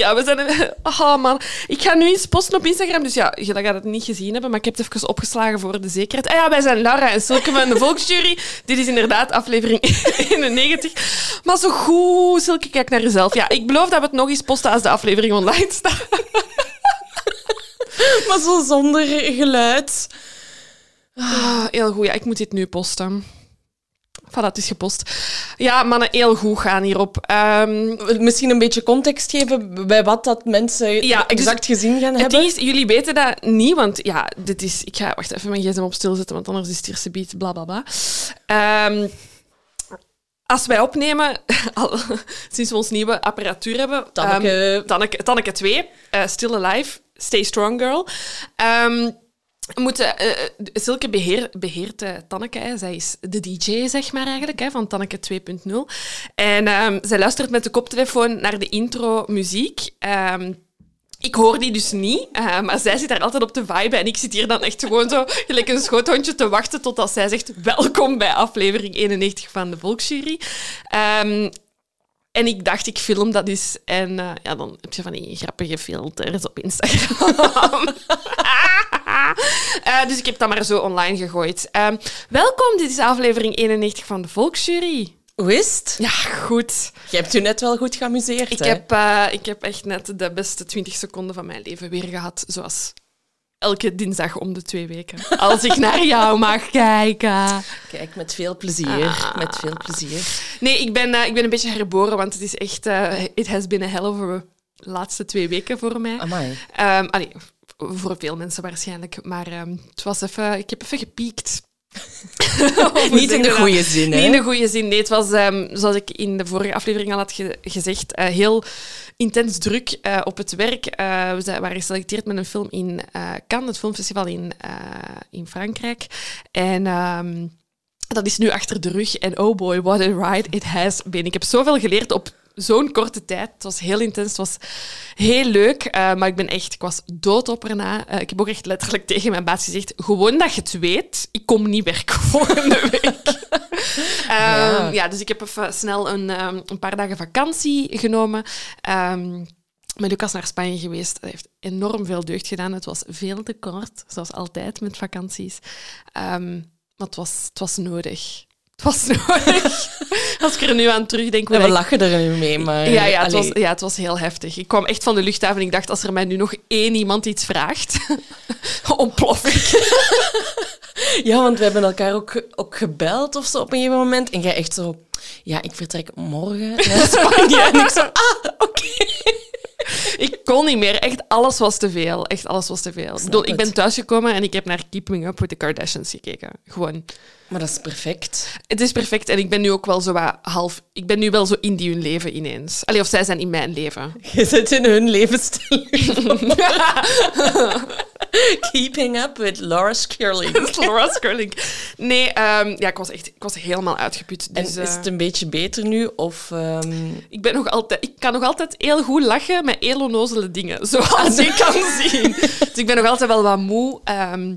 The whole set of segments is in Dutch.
Ja, we zijn... Oh man, ik ga nu eens posten op Instagram, dus ja, je gaat het niet gezien hebben, maar ik heb het even opgeslagen voor de zekerheid. Ah ja, wij zijn Lara en Silke van de Volksjury. Dit is inderdaad aflevering 91. Maar zo goed, Silke, kijk naar jezelf. Ja, ik beloof dat we het nog eens posten als de aflevering online staat. Maar zo zonder geluid. Ah, heel goed, ja, ik moet dit nu posten. Voilà, het is gepost. Ja, mannen, heel goed gaan hierop. Ehm, Misschien een beetje context geven bij wat dat mensen Ja, dus exact gezien gaan Het hebben. is, jullie weten dat niet, want ja, dit is... Ik ga wacht even mijn gsm op stil zetten, want anders is het eerste beat, bla bla bla. Ehm, als wij opnemen, al, sinds we ons nieuwe apparatuur hebben... Tanneke. ehm, Tanneke, Tanneke 2, eh, Still Alive, Stay Strong Girl. Moeten, eh, Silke beheer, beheert eh, Tanneke. Zij is de DJ, zeg maar eigenlijk, hè, van Tanneke 2.0. En ehm, zij luistert met de koptelefoon naar de intro muziek. Ehm, ik hoor die dus niet, eh, maar zij zit daar altijd op te viben. En ik zit hier dan echt gewoon zo, gelijk een schoothondje, te wachten totdat zij zegt welkom bij aflevering 91 van de Volksjury. Ehm, en ik dacht, ik film dat eens. En eh, ja, dan heb je van die grappige filters op Instagram. Eh, dus ik heb dat maar zo online gegooid. Ehm, welkom, dit is aflevering 91 van de Volksjury. Hoe is het? Ja, goed. Je hebt je net wel goed geamuseerd, Ik hè? heb, eh, ik heb echt net de beste 20 seconden van mijn leven weer gehad. Zoals elke dinsdag om de twee weken. Als ik naar jou mag kijken. Kijk, met veel plezier. Ah. Met veel plezier. Nee, ik ben, eh, ik ben een beetje herboren, want het is echt... eh it has been a hell of a laatste twee weken voor mij. Amai. Allee, voor veel mensen waarschijnlijk. Maar ehm, het was even... Ik heb even gepiekt. Niet in de goede zin, hè? Niet in de goede zin. Nee, het was, ehm, zoals ik in de vorige aflevering al had ge- gezegd, eh, heel intens druk eh, op het werk. Eh, we zijn- waren geselecteerd met een film in Cannes, het filmfestival in, in Frankrijk. En... ehm, dat is nu achter de rug. En oh boy, what a ride it has been. Ik heb zoveel geleerd op zo'n korte tijd. Het was heel intens, het was heel leuk. eh, maar ik ben echt, ik was dood op erna. Eh, ik heb ook echt letterlijk tegen mijn baas gezegd, gewoon dat je het weet, ik kom niet werken volgende week. Ehm, ja. dus ik heb even snel een, ehm, een paar dagen vakantie genomen. Ehm met Lucas naar Spanje geweest. Dat heeft enorm veel deugd gedaan. Het was veel te kort, zoals altijd met vakanties. Maar het was, het was nodig. Het was nodig. Als ik er nu aan terugdenk... Ja, we ik- lachen er nu mee, maar... ja, ja, het was, ja, het was heel heftig. Ik kwam echt van de luchthaven en ik dacht, als er mij nu nog één iemand iets vraagt, ontplof ik. Ja, want we hebben elkaar ook, ook gebeld of zo op een gegeven moment. En jij echt zo... Ja, ik vertrek morgen naar Spanje. en ik zo... Ah, oké. Ik kon niet meer. Echt, alles was te veel. Echt, alles was te veel. Ik, bedoel, ik ben thuisgekomen en ik heb naar Keeping Up with the Kardashians gekeken. Gewoon. Maar dat is perfect. Het is perfect en ik ben nu ook wel zo wat half... Ik ben nu wel zo in die hun leven ineens. Allee, of zij zijn in mijn leven. Je zit in hun levensstijl. Keeping up with Laura Skirling. Laura Skurling. Nee, ehm, ja, ik was echt ik was helemaal uitgeput. En Dus, is eh, het een beetje beter nu? Of... ehm, ik, ben nog altijd, ik kan nog altijd heel goed lachen met heel onnozele dingen, zoals je kan zien. Dus ik ben nog altijd wel wat moe, ehm,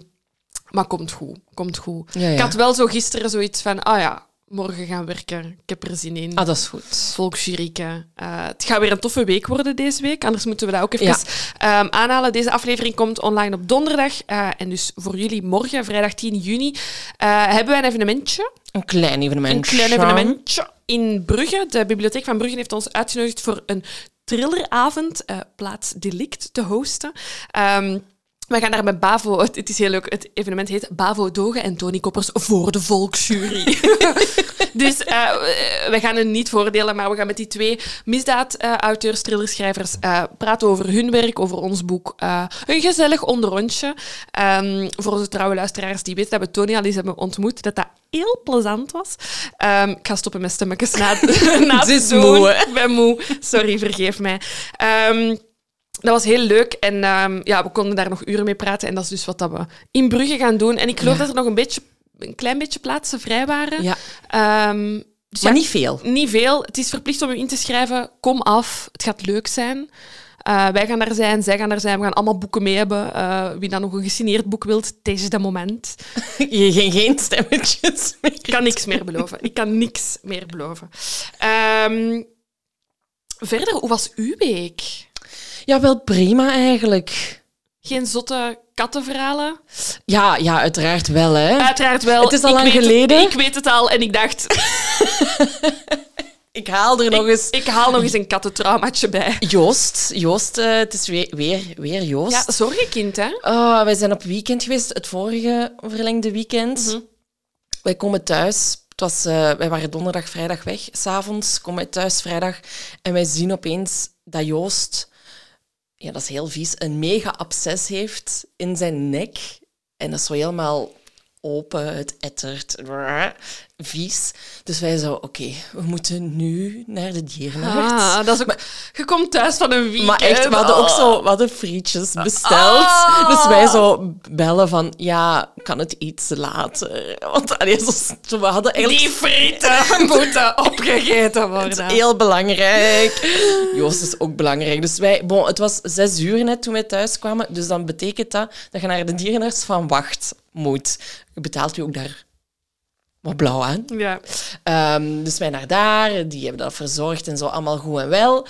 maar komt goed. Komt goed. Ja. Ik had wel zo gisteren zoiets van, ah ja, morgen gaan werken. Ik heb er zin in. Ah, dat is goed. Volksjurieke. Eh, het gaat weer een toffe week worden deze week. Anders moeten we dat ook even Ja. ehm, aanhalen. Deze aflevering komt online op donderdag. Eh, en dus voor jullie morgen, vrijdag 10 juni, eh, hebben wij een evenementje. Een klein evenement. Een klein evenementje in Brugge. De bibliotheek van Brugge heeft ons uitgenodigd voor een thrilleravond, plaats Delict, te hosten. Ehm, we gaan daar met Bavo, het, het is heel leuk, het evenement heet Bavo Dogen en Tony Koppers voor de volksjury. dus eh, we gaan het niet voordelen, maar we gaan met die twee misdaad-auteurs, thrillerschrijvers eh, praten over hun werk, over ons boek. Eh, een gezellig onderrondje. Ehm, voor onze trouwe luisteraars die weten dat we Tony al eens hebben ontmoet, dat dat heel plezant was. Ehm, ik ga stoppen met stemmetjes na, na het Ze is doen. moe? Ik ben moe. Sorry, vergeef mij. Ehm, dat was heel leuk en ehm, ja, we konden daar nog uren mee praten. En dat is dus wat dat we in Brugge gaan doen. En ik geloof dat er nog een, beetje, een klein beetje plaatsen vrij waren. Ja, Ehm, dus maar ja, niet veel. niet veel. Het is verplicht om je in te schrijven. Kom af. Het gaat leuk zijn. Eh, wij gaan daar zijn, zij gaan daar zijn. We gaan allemaal boeken mee hebben. Eh, wie dan nog een gesigneerd boek wilt, deze is het moment. Je geen, geen stemmetjes meer. Ik kan niks meer beloven. Ik kan niks meer beloven. Ehm, verder, hoe was uw week? Ja, wel prima eigenlijk. Geen zotte kattenverhalen? Ja, ja, uiteraard wel, hè. Uiteraard wel. Het is al Ik lang weet geleden. ik weet het al en ik dacht, Ik haal er nog eens... ik haal nog eens een kattentraumaatje bij. Joost, Joost, eh, het is weer, weer, weer Joost. Ja, zorgenkind, hè? Oh, wij zijn op weekend geweest, het vorige verlengde weekend. Mhm. Wij komen thuis. Het was, eh, wij waren donderdag, vrijdag weg. S'avonds komen wij thuis vrijdag. En wij zien opeens dat Joost, ja, dat is heel vies, een mega absces heeft in zijn nek. En dat is zo helemaal open, het ettert. Vies. Dus wij zo, oké, we moeten nu naar de dierenarts. Ah, dat is ook... je komt thuis van een weekend. Maar echt, we hadden ook Oh. zo we hadden frietjes besteld. Ah. Dus wij zo bellen van, ja, kan het iets later? Want allee, zo, we hadden eigenlijk... Die frieten moeten opgegeten Het worden. is heel belangrijk. Joost is ook belangrijk. Dus wij, bon, het was zes uur net toen wij thuis kwamen. Dus dan betekent dat dat je naar de dierenarts van wacht moet. Betaalt je ook daar wat blauw aan. Ja. Ehm, dus wij naar daar, die hebben dat verzorgd en zo, allemaal goed en wel.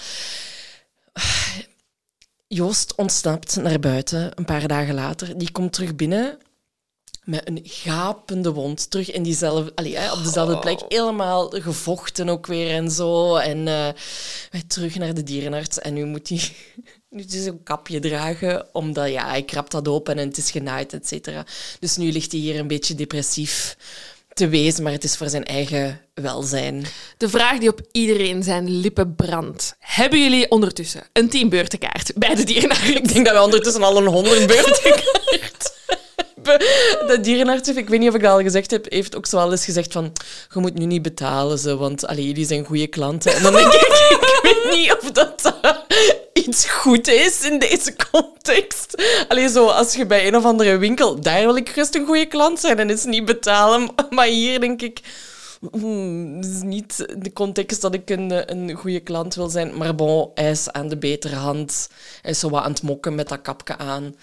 Joost ontsnapt naar buiten een paar dagen later. Die komt terug binnen met een gapende wond. Terug in diezelfde, allee, hè, op dezelfde plek. Helemaal gevochten ook weer en zo. En eh, wij terug naar de dierenarts. En nu moet hij nu dus een kapje dragen, omdat ja, hij krabt dat open en het is genaaid, et cetera. Dus nu ligt hij hier een beetje depressief te wezen, maar het is voor zijn eigen welzijn. De vraag die op iedereen zijn lippen brandt. Hebben jullie ondertussen een teambeurtenkaart bij de dierenarts? Ik denk dat we ondertussen al een honderd beurten hebben. De dierenarts, ik weet niet of ik dat al gezegd heb, heeft ook zo wel eens gezegd van je moet nu niet betalen, ze, want allee, jullie zijn goede klanten. En dan denk ik, ik weet niet of dat iets goed is in deze context. Allee, zo, als je bij een of andere winkel, daar wil ik gerust een goede klant zijn en is niet betalen. Maar hier denk ik, hmm, is niet de context dat ik een, eh, een goede klant wil zijn. Maar bon, hij is aan de betere hand. Hij is zo wat aan het mokken met dat kapje aan.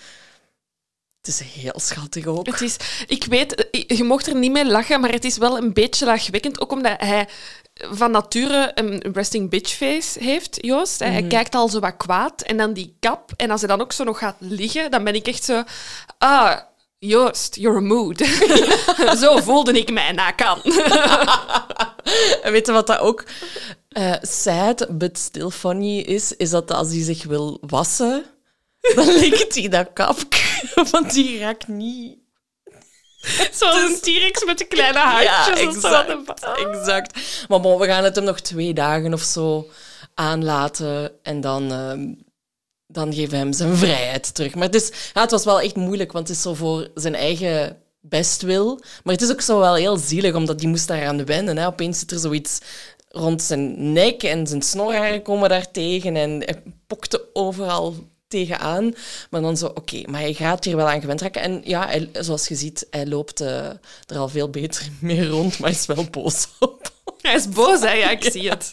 Het is heel schattig ook. Het is, ik weet, je mocht er niet mee lachen, maar het is wel een beetje lachwekkend. Ook omdat hij van nature een resting bitch face heeft, Joost. Hij kijkt al zo wat kwaad. En dan die kap. En als hij dan ook zo nog gaat liggen, dan ben ik echt zo... Ah, Joost, you're a mood. zo voelde ik mij na kan. En weet je wat dat ook eh, sad, but still funny is? Is dat als hij zich wil wassen, dan likt hij dat kapje. Want die raakt niet. Zoals een T-rex met de kleine handjes. Ja, exact. exact. Maar bon, we gaan het hem nog twee dagen of zo aanlaten. En dan, ehm, dan geven we hem zijn vrijheid terug. Maar het, is, ja, het was wel echt moeilijk, want het is zo voor zijn eigen bestwil. Maar het is ook zo wel heel zielig, omdat die moest daaraan wennen. Hè. Opeens zit er zoiets rond zijn nek en zijn snorharen komen daar tegen. En hij pokte overal tegenaan. Maar dan zo, oké, maar hij gaat hier wel aan gewend raken. En ja, hij- zoals je ziet, hij loopt eh, er al veel beter mee rond, maar is wel boos op. Hij is boos, hè? Ja, ik zie het.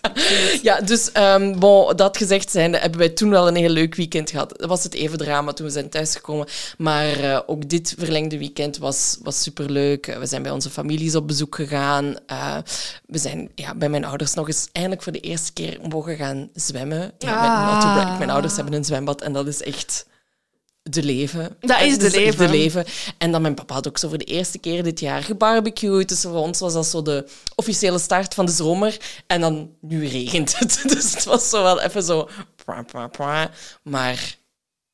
Ja, dus um, bon, dat gezegd zijnde, hebben wij toen wel een heel leuk weekend gehad. Dat was het even drama toen we zijn thuisgekomen. Maar eh, ook dit verlengde weekend was, was superleuk. Eh, We zijn bij onze families op bezoek gegaan. Eh, we zijn ja, bij mijn ouders nog eens eindelijk voor de eerste keer mogen gaan zwemmen. Ja, met Ah. brag, Mijn ouders hebben een zwembad en dat is echt de leven. Dat is Het de echt leven. de leven. En dan mijn papa had ook zo voor de eerste keer dit jaar gebarbecued. Dus voor ons was dat zo de officiële start van de zomer. En dan nu regent het. Dus het was zo wel even zo... Maar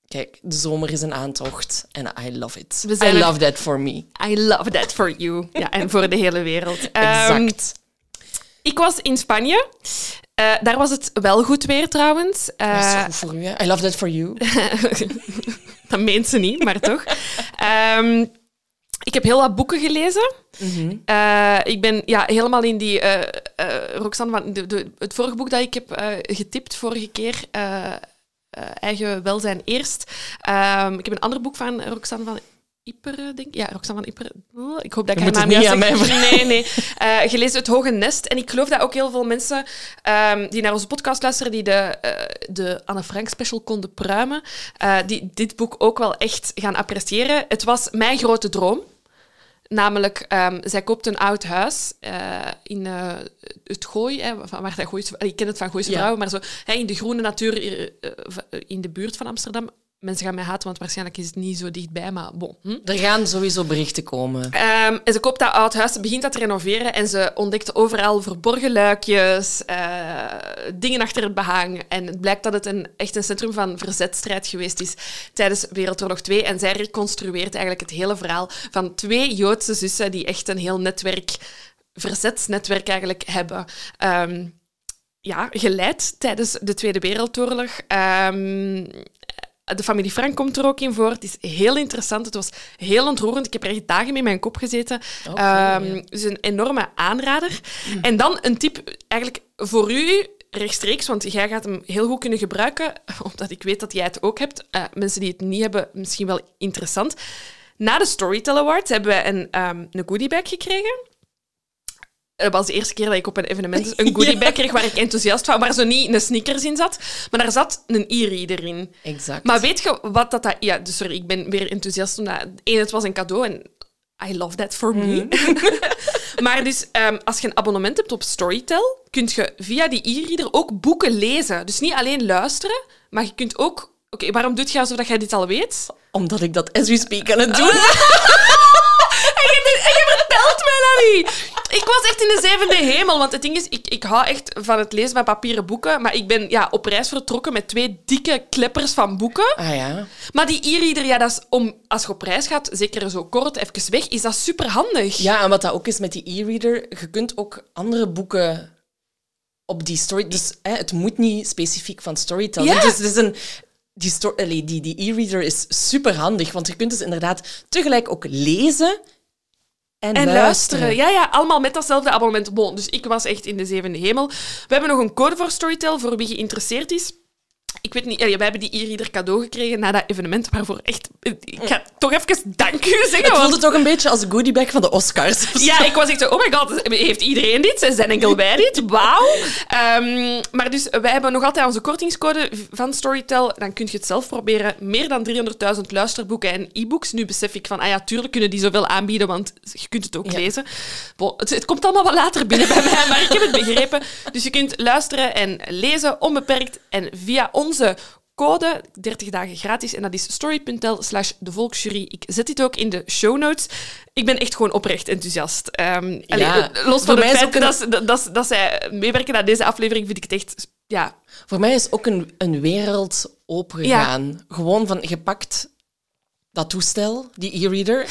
kijk, de zomer is een aantocht. En I love it. We zijn I er- love that for me. I love that for you. Ja, en voor de hele wereld. Ehm, Exact. ik was in Spanje. Eh, daar was het wel goed weer trouwens. Eh, Dat is goed voor u, hè? I love that for you. dat meent ze niet, maar toch. Ehm, ik heb heel wat boeken gelezen. Mhm. Eh, ik ben ja, helemaal in die... eh eh, Roxanne, van de, de- het vorige boek dat ik heb getipt vorige keer... eigen welzijn eerst. Ehm, ik heb een ander boek van Roxanne van Ipperen, denk ik. Ja, Roxanne van Ipperen. Oh, ik hoop dat ik haar naam niet aan mij Nee, nee. Eh, gelezen Het Hoge Nest. En ik geloof dat ook heel veel mensen ehm, die naar onze podcast luisteren, die de, eh, de Anne Frank special konden pruimen, eh, die dit boek ook wel echt gaan appreciëren. Het was mijn grote droom. Namelijk, ehm, zij koopt een oud huis in het Gooi, hè, waar zij Gooise, ik ken het van Gooise Ja. Vrouwen, maar zo hè, in de groene natuur in de buurt van Amsterdam. Mensen gaan mij haten, want waarschijnlijk is het niet zo dichtbij, maar bon. Hm? Er gaan sowieso berichten komen. Ehm, en ze koopt dat oud huis, ze begint dat te renoveren en ze ontdekt overal verborgen luikjes, eh, dingen achter het behang. En het blijkt dat het een, echt een centrum van verzetstrijd geweest is tijdens Wereldoorlog 2. En zij reconstrueert eigenlijk het hele verhaal van twee Joodse zussen die echt een heel netwerk, verzetsnetwerk eigenlijk hebben. Ehm, ja, geleid tijdens de Tweede Wereldoorlog. Ehm, de familie Frank komt er ook in voor. Het is heel interessant. Het was heel ontroerend. Ik heb er echt dagen mee in mijn kop gezeten. Ehm, ja. Dus een enorme aanrader. En dan een tip eigenlijk voor u rechtstreeks, want jij gaat hem heel goed kunnen gebruiken, omdat ik weet dat jij het ook hebt. Eh, mensen die het niet hebben, misschien wel interessant. Na de Storytel Awards hebben wij een, ehm een goodiebag gekregen. Het was de eerste keer dat ik op een evenement een goodiebag kreeg waar ik enthousiast van, waar zo niet een sneakers in zat, maar daar zat een e-reader in. Exact. Maar weet je wat dat... dat ja, dus sorry, ik ben weer enthousiast omdat... Eén, het was een cadeau en I love that for me. maar dus, ehm, als je een abonnement hebt op Storytel, kun je via die e-reader ook boeken lezen. Dus niet alleen luisteren, maar je kunt ook... Oké, waarom doet je alsof dat jij dit al weet? Omdat ik dat as we speak aan het doen niet. Ik was echt in de zevende hemel. Want het ding is, ik, ik hou echt van het lezen van papieren boeken. Maar ik ben ja, op reis vertrokken met twee dikke kleppers van boeken. Ah ja. Maar die e-reader, ja, dat is om, als je op reis gaat, zeker zo kort, even weg, is dat super handig. Ja, en wat dat ook is met die e-reader, je kunt ook andere boeken op die story... Dus hè, het moet niet specifiek van Storytel zijn. Ja. Dus is een... Die allee, die die e-reader is super handig, want je kunt dus inderdaad tegelijk ook lezen en, En luisteren. luisteren. Ja, ja, allemaal met datzelfde abonnement. Bon, dus ik was echt in de zevende hemel. We hebben nog een code voor Storytel, voor wie geïnteresseerd is. Ik weet niet, wij hebben die e-reader cadeau gekregen na dat evenement, waarvoor echt... Ik ga toch even dank u zeggen. Het want- voelde toch een beetje als goodiebag van de Oscars. Ja, ik was echt zo, oh my god, heeft iedereen dit? Zijn enkel wij dit? Wauw. Ehm, maar dus, wij hebben nog altijd onze kortingscode van Storytel. Dan kun je het zelf proberen. Meer dan 300.000 luisterboeken en e-books. Nu besef ik van, ah ja, tuurlijk kunnen die zoveel aanbieden, want je kunt het ook Ja. lezen. Het, het komt allemaal wat later binnen bij mij, maar ik heb het begrepen. Dus je kunt luisteren en lezen, onbeperkt. En via onze code, 30 dagen gratis. En dat is story.tel slash de volksjury. Ik zet dit ook in de show notes. Ik ben echt gewoon oprecht enthousiast. Ehm, Ja, eh, los van het feit een- dat, dat, dat, dat zij meewerken aan deze aflevering, vind ik het echt... Ja, Voor mij is ook een, een wereld opengegaan. Gewoon van, je pakt dat toestel, die e-reader.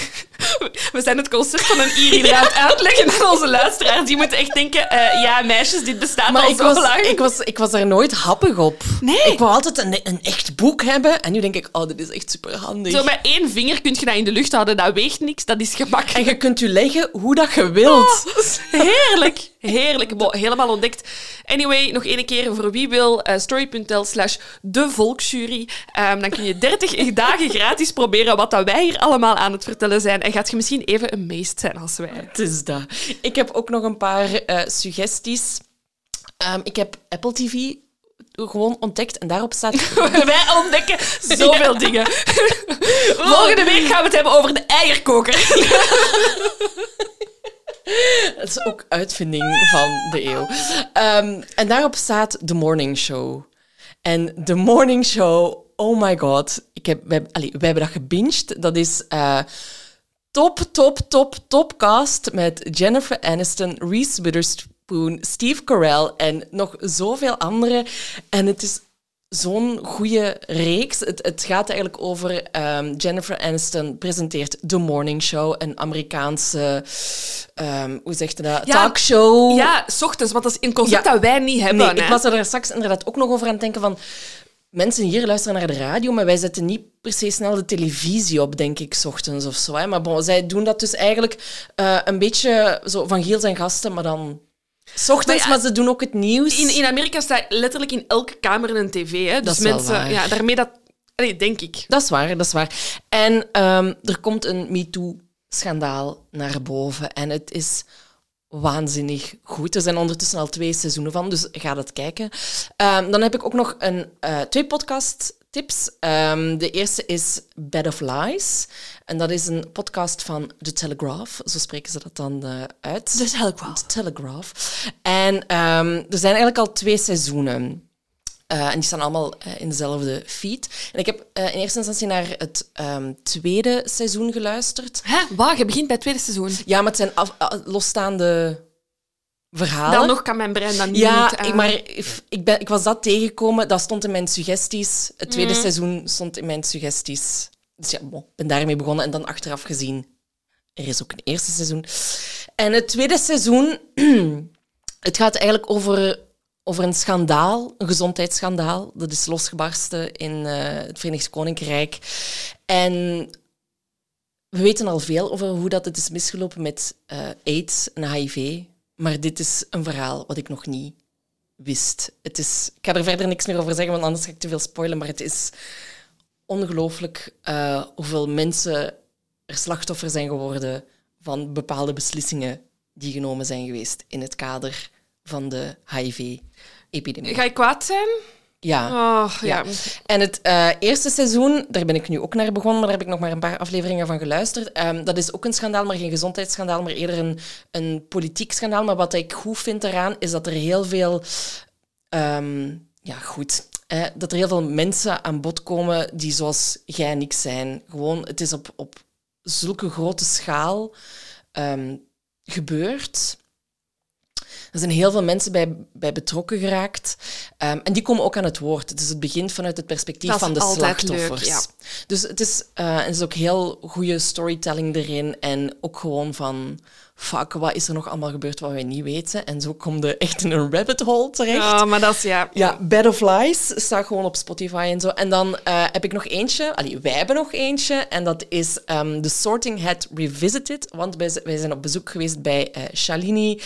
We zijn het concept van een aan het uitleggen aan onze luisteraars. Die moeten echt denken, eh, ja, meisjes, dit bestaat Maar al ik zo was, lang. ik, was, ik was daar nooit happig op. Nee. Ik wou altijd een, een echt boek hebben. En nu denk ik, oh, dit is echt super handig. Zo met één vinger kun je dat in de lucht houden. Dat weegt niks, dat is gemakkelijk. En je kunt je leggen hoe dat je wilt. Heerlijk, heerlijk. Bon, helemaal ontdekt. Anyway, nog één keer voor wie wil, eh, story.tel slash de volksjury. Ehm, dan kun je 30 dagen gratis proberen wat dat wij hier allemaal aan het vertellen zijn. En gaat je misschien even amazed zijn als wij. Het is dat. Ik heb ook nog een paar eh, suggesties. Ehm, ik heb Apple TV gewoon ontdekt en daarop staat... wij ontdekken zoveel dingen. Volgende week gaan we het hebben over de eierkoker. Het is ook uitvinding van de eeuw. Ehm, en daarop staat The Morning Show. En The Morning Show, oh my god. Ik heb, wij, hebben dat gebinged. Dat is eh, top, top, top, top cast met Jennifer Aniston, Reese Witherspoon, Steve Carell en nog zoveel anderen. En het is zo'n goede reeks. Het, het gaat eigenlijk over ehm, Jennifer Aniston presenteert The Morning Show, een Amerikaanse, ehm, hoe zegt je dat, Ja, talkshow. Ja, s ochtends, want dat is een concept Ja. dat wij niet hebben. Nee, ik hè. was er daar straks inderdaad ook nog over aan het denken van... Mensen hier luisteren naar de radio, maar wij zetten niet per se snel de televisie op, denk ik, s ochtends of zo. Hè. Maar bon, zij doen dat dus eigenlijk eh, een beetje zo van Giel zijn gasten, maar dan... S ochtends, Maar ze doen ook het nieuws. In, in Amerika staat letterlijk in elke kamer een tv. Hè? Dus mensen, ja, daarmee dat. Denk ik. Dat is waar, dat is waar. En ehm, er komt een MeToo-schandaal naar boven. En het is waanzinnig goed. Er zijn ondertussen al twee seizoenen van, dus ga dat kijken. Ehm, dan heb ik ook nog een, eh, twee podcast-tips. Ehm, de eerste is Bed of Lies. En dat is een podcast van The Telegraph. Zo spreken ze dat dan eh, uit. The Telegraph. The Telegraph. En ehm, er zijn eigenlijk al twee seizoenen. Uh, en die staan allemaal uh, in dezelfde feed. En ik heb uh, in eerste instantie naar het um, tweede seizoen geluisterd. Hè? Waar? Je begint bij het tweede seizoen? Ja, maar het zijn af, losstaande verhalen. Dan nog kan mijn brein dan niet... Ja, ik, maar ik, ben, ik was dat tegengekomen. Dat stond in mijn suggesties. Het tweede mm. seizoen stond in mijn suggesties. Dus ja, ik ben daarmee begonnen. En dan achteraf gezien, er is ook een eerste seizoen. En het tweede seizoen... het gaat eigenlijk over over een schandaal, een gezondheidsschandaal. Dat is losgebarsten in uh, het Verenigd Koninkrijk. En we weten al veel over hoe dat het is misgelopen met uh, AIDS en HIV. Maar dit is een verhaal wat ik nog niet wist. Het is, ik ga er verder niks meer over zeggen, want anders ga ik te veel spoilen. Maar het is ongelooflijk uh, hoeveel mensen er slachtoffer zijn geworden van bepaalde beslissingen die genomen zijn geweest in het kader van de HIV-epidemie. Ga je kwaad zijn? Ja. Oh, ja. En het uh, eerste seizoen, daar ben ik nu ook naar begonnen, maar daar heb ik nog maar een paar afleveringen van geluisterd. Um, dat is ook een schandaal, maar geen gezondheidsschandaal, maar eerder een, een politiek schandaal. Maar wat ik goed vind eraan, is dat er heel veel... Um, ja, goed. Eh, dat er heel veel mensen aan bod komen die zoals jij en ik zijn. Gewoon, het is op, op zulke grote schaal um, gebeurd. Er zijn heel veel mensen bij, bij betrokken geraakt. Um, en die komen ook aan het woord. Dus het begint vanuit het perspectief van de slachtoffers. Leuk, ja. Dus het is, uh, het is ook heel goede storytelling erin. En ook gewoon van fuck, wat is er nog allemaal gebeurd wat wij niet weten? En zo kom je echt in een rabbit hole terecht. Ja, maar dat is, ja... Ja, Bed of Lies staat gewoon op Spotify en zo. En dan uh, heb ik nog eentje, allee, wij hebben nog eentje, en dat is um, The Sorting Hat Revisited, want wij, wij zijn op bezoek geweest bij uh, Shalini.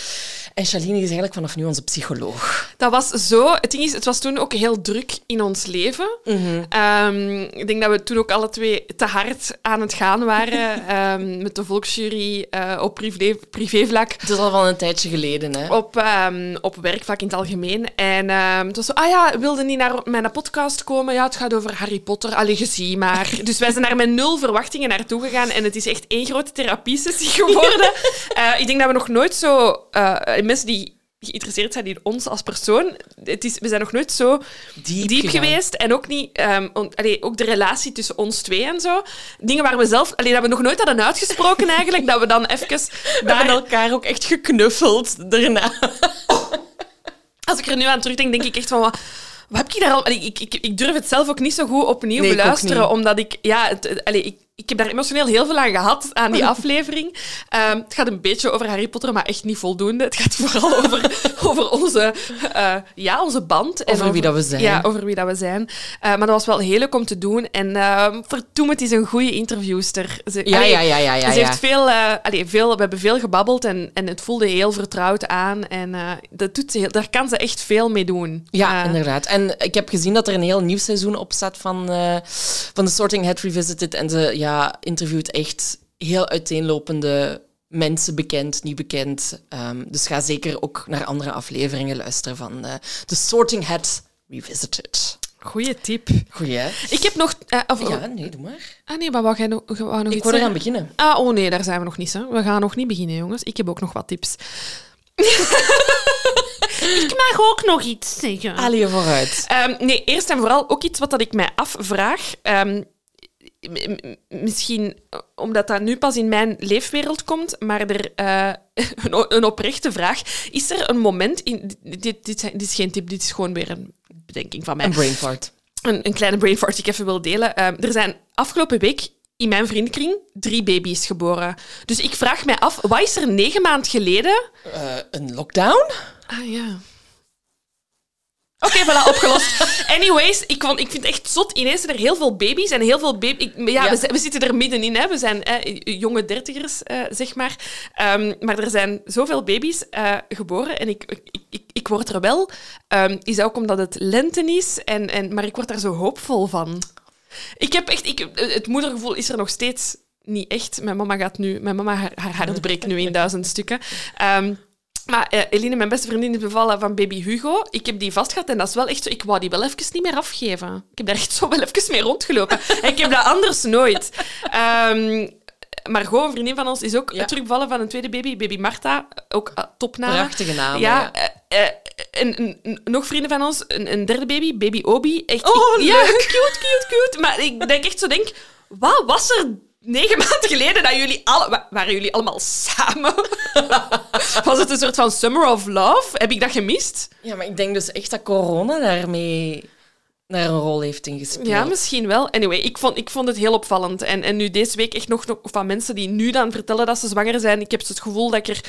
En Shalini is eigenlijk vanaf nu onze psycholoog. Dat was zo... Het ding is, het was toen ook heel druk in ons leven. Mm -hmm. um, ik denk dat we toen ook alle twee te hard aan het gaan waren um, met de volksjury uh, op privé privévlak. Het is al van een tijdje geleden, hè? Op, um, op werkvlak in het algemeen. En um, het was zo, ah ja, wilde niet naar mijn podcast komen? Ja, het gaat over Harry Potter. Allee, gezien maar. dus wij zijn daar met nul verwachtingen naartoe gegaan en het is echt één grote therapiesessie geworden. uh, ik denk dat we nog nooit zo... Uh, mensen die geïnteresseerd zijn in ons als persoon. Het is, we zijn nog nooit zo diep, diep geweest. En ook niet... Um, on, allee, ook de relatie tussen ons twee en zo. Dingen waar we zelf... Allee, dat we nog nooit hadden uitgesproken eigenlijk. dat we dan even... We daar... hebben elkaar ook echt geknuffeld daarna. Als ik er nu aan terugdenk, denk ik echt van... Wat, wat heb ik daar al... ik, ik, ik durf het zelf ook niet zo goed opnieuw nee, beluisteren, omdat ik... Ja, het, allee, ik, ik heb daar emotioneel heel veel aan gehad, aan die aflevering. Um, het gaat een beetje over Harry Potter, maar echt niet voldoende. Het gaat vooral over, over onze, uh, ja, onze band. En over, wie dat we zijn. Ja, over wie dat we zijn. Uh, maar dat was wel heel leuk om te doen. En uh, vertoem het is een goede interviewster. Ze, ja, allee, ja, ja, ja, ja, Ze heeft veel, uh, allee, veel... We hebben veel gebabbeld en, en het voelde heel vertrouwd aan. En dat doet ze heel, daar kan ze echt veel mee doen. Ja, inderdaad. En ik heb gezien dat er een heel nieuw seizoen op staat van, van The Sorting Hat Revisited. En ze... Ja, ja, interviewt echt heel uiteenlopende mensen, bekend, niet bekend. Um, dus ga zeker ook naar andere afleveringen luisteren van uh, The Sorting Hat Revisited. Goeie tip. Goeie, hè? Ik heb nog... Uh, of, ja, nee, doe maar. Ah nee, maar wou jij nog, wou nog Ik wil eraan beginnen. Ah, oh nee, daar zijn we nog niet. Hè. We gaan nog niet beginnen, jongens. Ik heb ook nog wat tips. ik mag ook nog iets zeggen. Allee, vooruit. Um, nee, eerst en vooral ook iets wat dat ik mij afvraag. Um, misschien omdat dat nu pas in mijn leefwereld komt, maar er, uh, een, een, oprechte vraag. Is er een moment in... Dit, dit, dit, is geen tip, dit is gewoon weer een bedenking van mij. Een brain fart. Een, een kleine brain fart die ik even wil delen. Uh, er zijn afgelopen week in mijn vriendenkring drie baby's geboren. Dus ik vraag mij af, wat is er negen maand geleden? Uh, een lockdown? Ah ja. Oké, okay, voilà, opgelost. Anyways, ik, vond, ik vind het echt zot. Ineens zijn er heel veel baby's en heel veel baby's... Ja, ja. We, we, zitten er middenin, hè. We zijn jonge dertigers, uh, zeg maar. Um, maar er zijn zoveel baby's uh, geboren en ik, ik, ik, ik, word er wel... Um, is ook omdat het lente is, en, en, maar ik word daar zo hoopvol van. Ik heb echt... Ik, het moedergevoel is er nog steeds niet echt. Mijn mama gaat nu... Mijn mama, haar, haar hart breekt nu in duizend stukken. Ehm, maar eh, Eline, mijn beste vriendin, is bevallen van baby Hugo. Ik heb die vastgehad en dat is wel echt zo... Ik wou die wel even niet meer afgeven. Ik heb daar echt zo wel even mee rondgelopen. en ik heb dat anders nooit. Ehm Margot, een vriendin van ons, is ook Ja. terugbevallen van een tweede baby. Baby Marta, ook uh, topnaam. Prachtige naam. Ja, eh, eh, en, nog vrienden van ons, een, een derde baby, baby Obi. Echt, Oh, ja, cute, cute, cute. Maar ik denk echt zo, denk, wat was er negen maanden geleden dat jullie alle, wa- waren jullie allemaal samen? was het een soort van summer of love? Heb ik dat gemist? Ja, maar ik denk dus echt dat corona daarmee naar een rol heeft ingespeeld. Ja, misschien wel. Anyway, ik vond, ik vond het heel opvallend. En, en nu deze week echt nog, nog van mensen die nu dan vertellen dat ze zwanger zijn. Ik heb het gevoel dat ik er...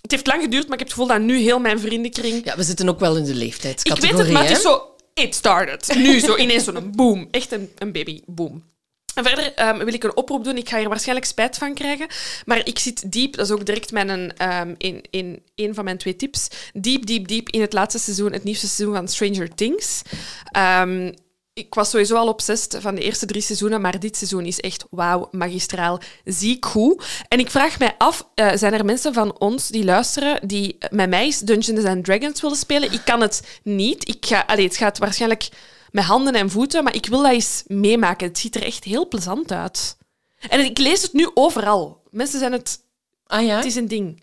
Het heeft lang geduurd, maar ik heb het gevoel dat nu heel mijn vriendenkring... Ja, we zitten ook wel in de ik leeftijdscategorie. weet het, maar het is zo... It started. Nu zo ineens zo'n boom. Echt een, een baby boom. En verder ehm, wil ik een oproep doen. Ik ga hier waarschijnlijk spijt van krijgen. Maar ik zit diep, dat is ook direct mijn, ehm, in, in een van mijn twee tips. Diep, diep, diep in het laatste seizoen, het nieuwste seizoen van Stranger Things. Ehm, ik was sowieso al obsessed van de eerste drie seizoenen, maar dit seizoen is echt wauw, magistraal, ziek goed. En ik vraag mij af, eh, zijn er mensen van ons die luisteren die met mij Dungeons and Dragons willen spelen? Ik kan het niet. Ik ga, allee, het gaat waarschijnlijk met handen en voeten, maar ik wil dat eens meemaken. Het ziet er echt heel plezant uit. En ik lees het nu overal. Mensen zijn het... Ah ja? Het is een ding.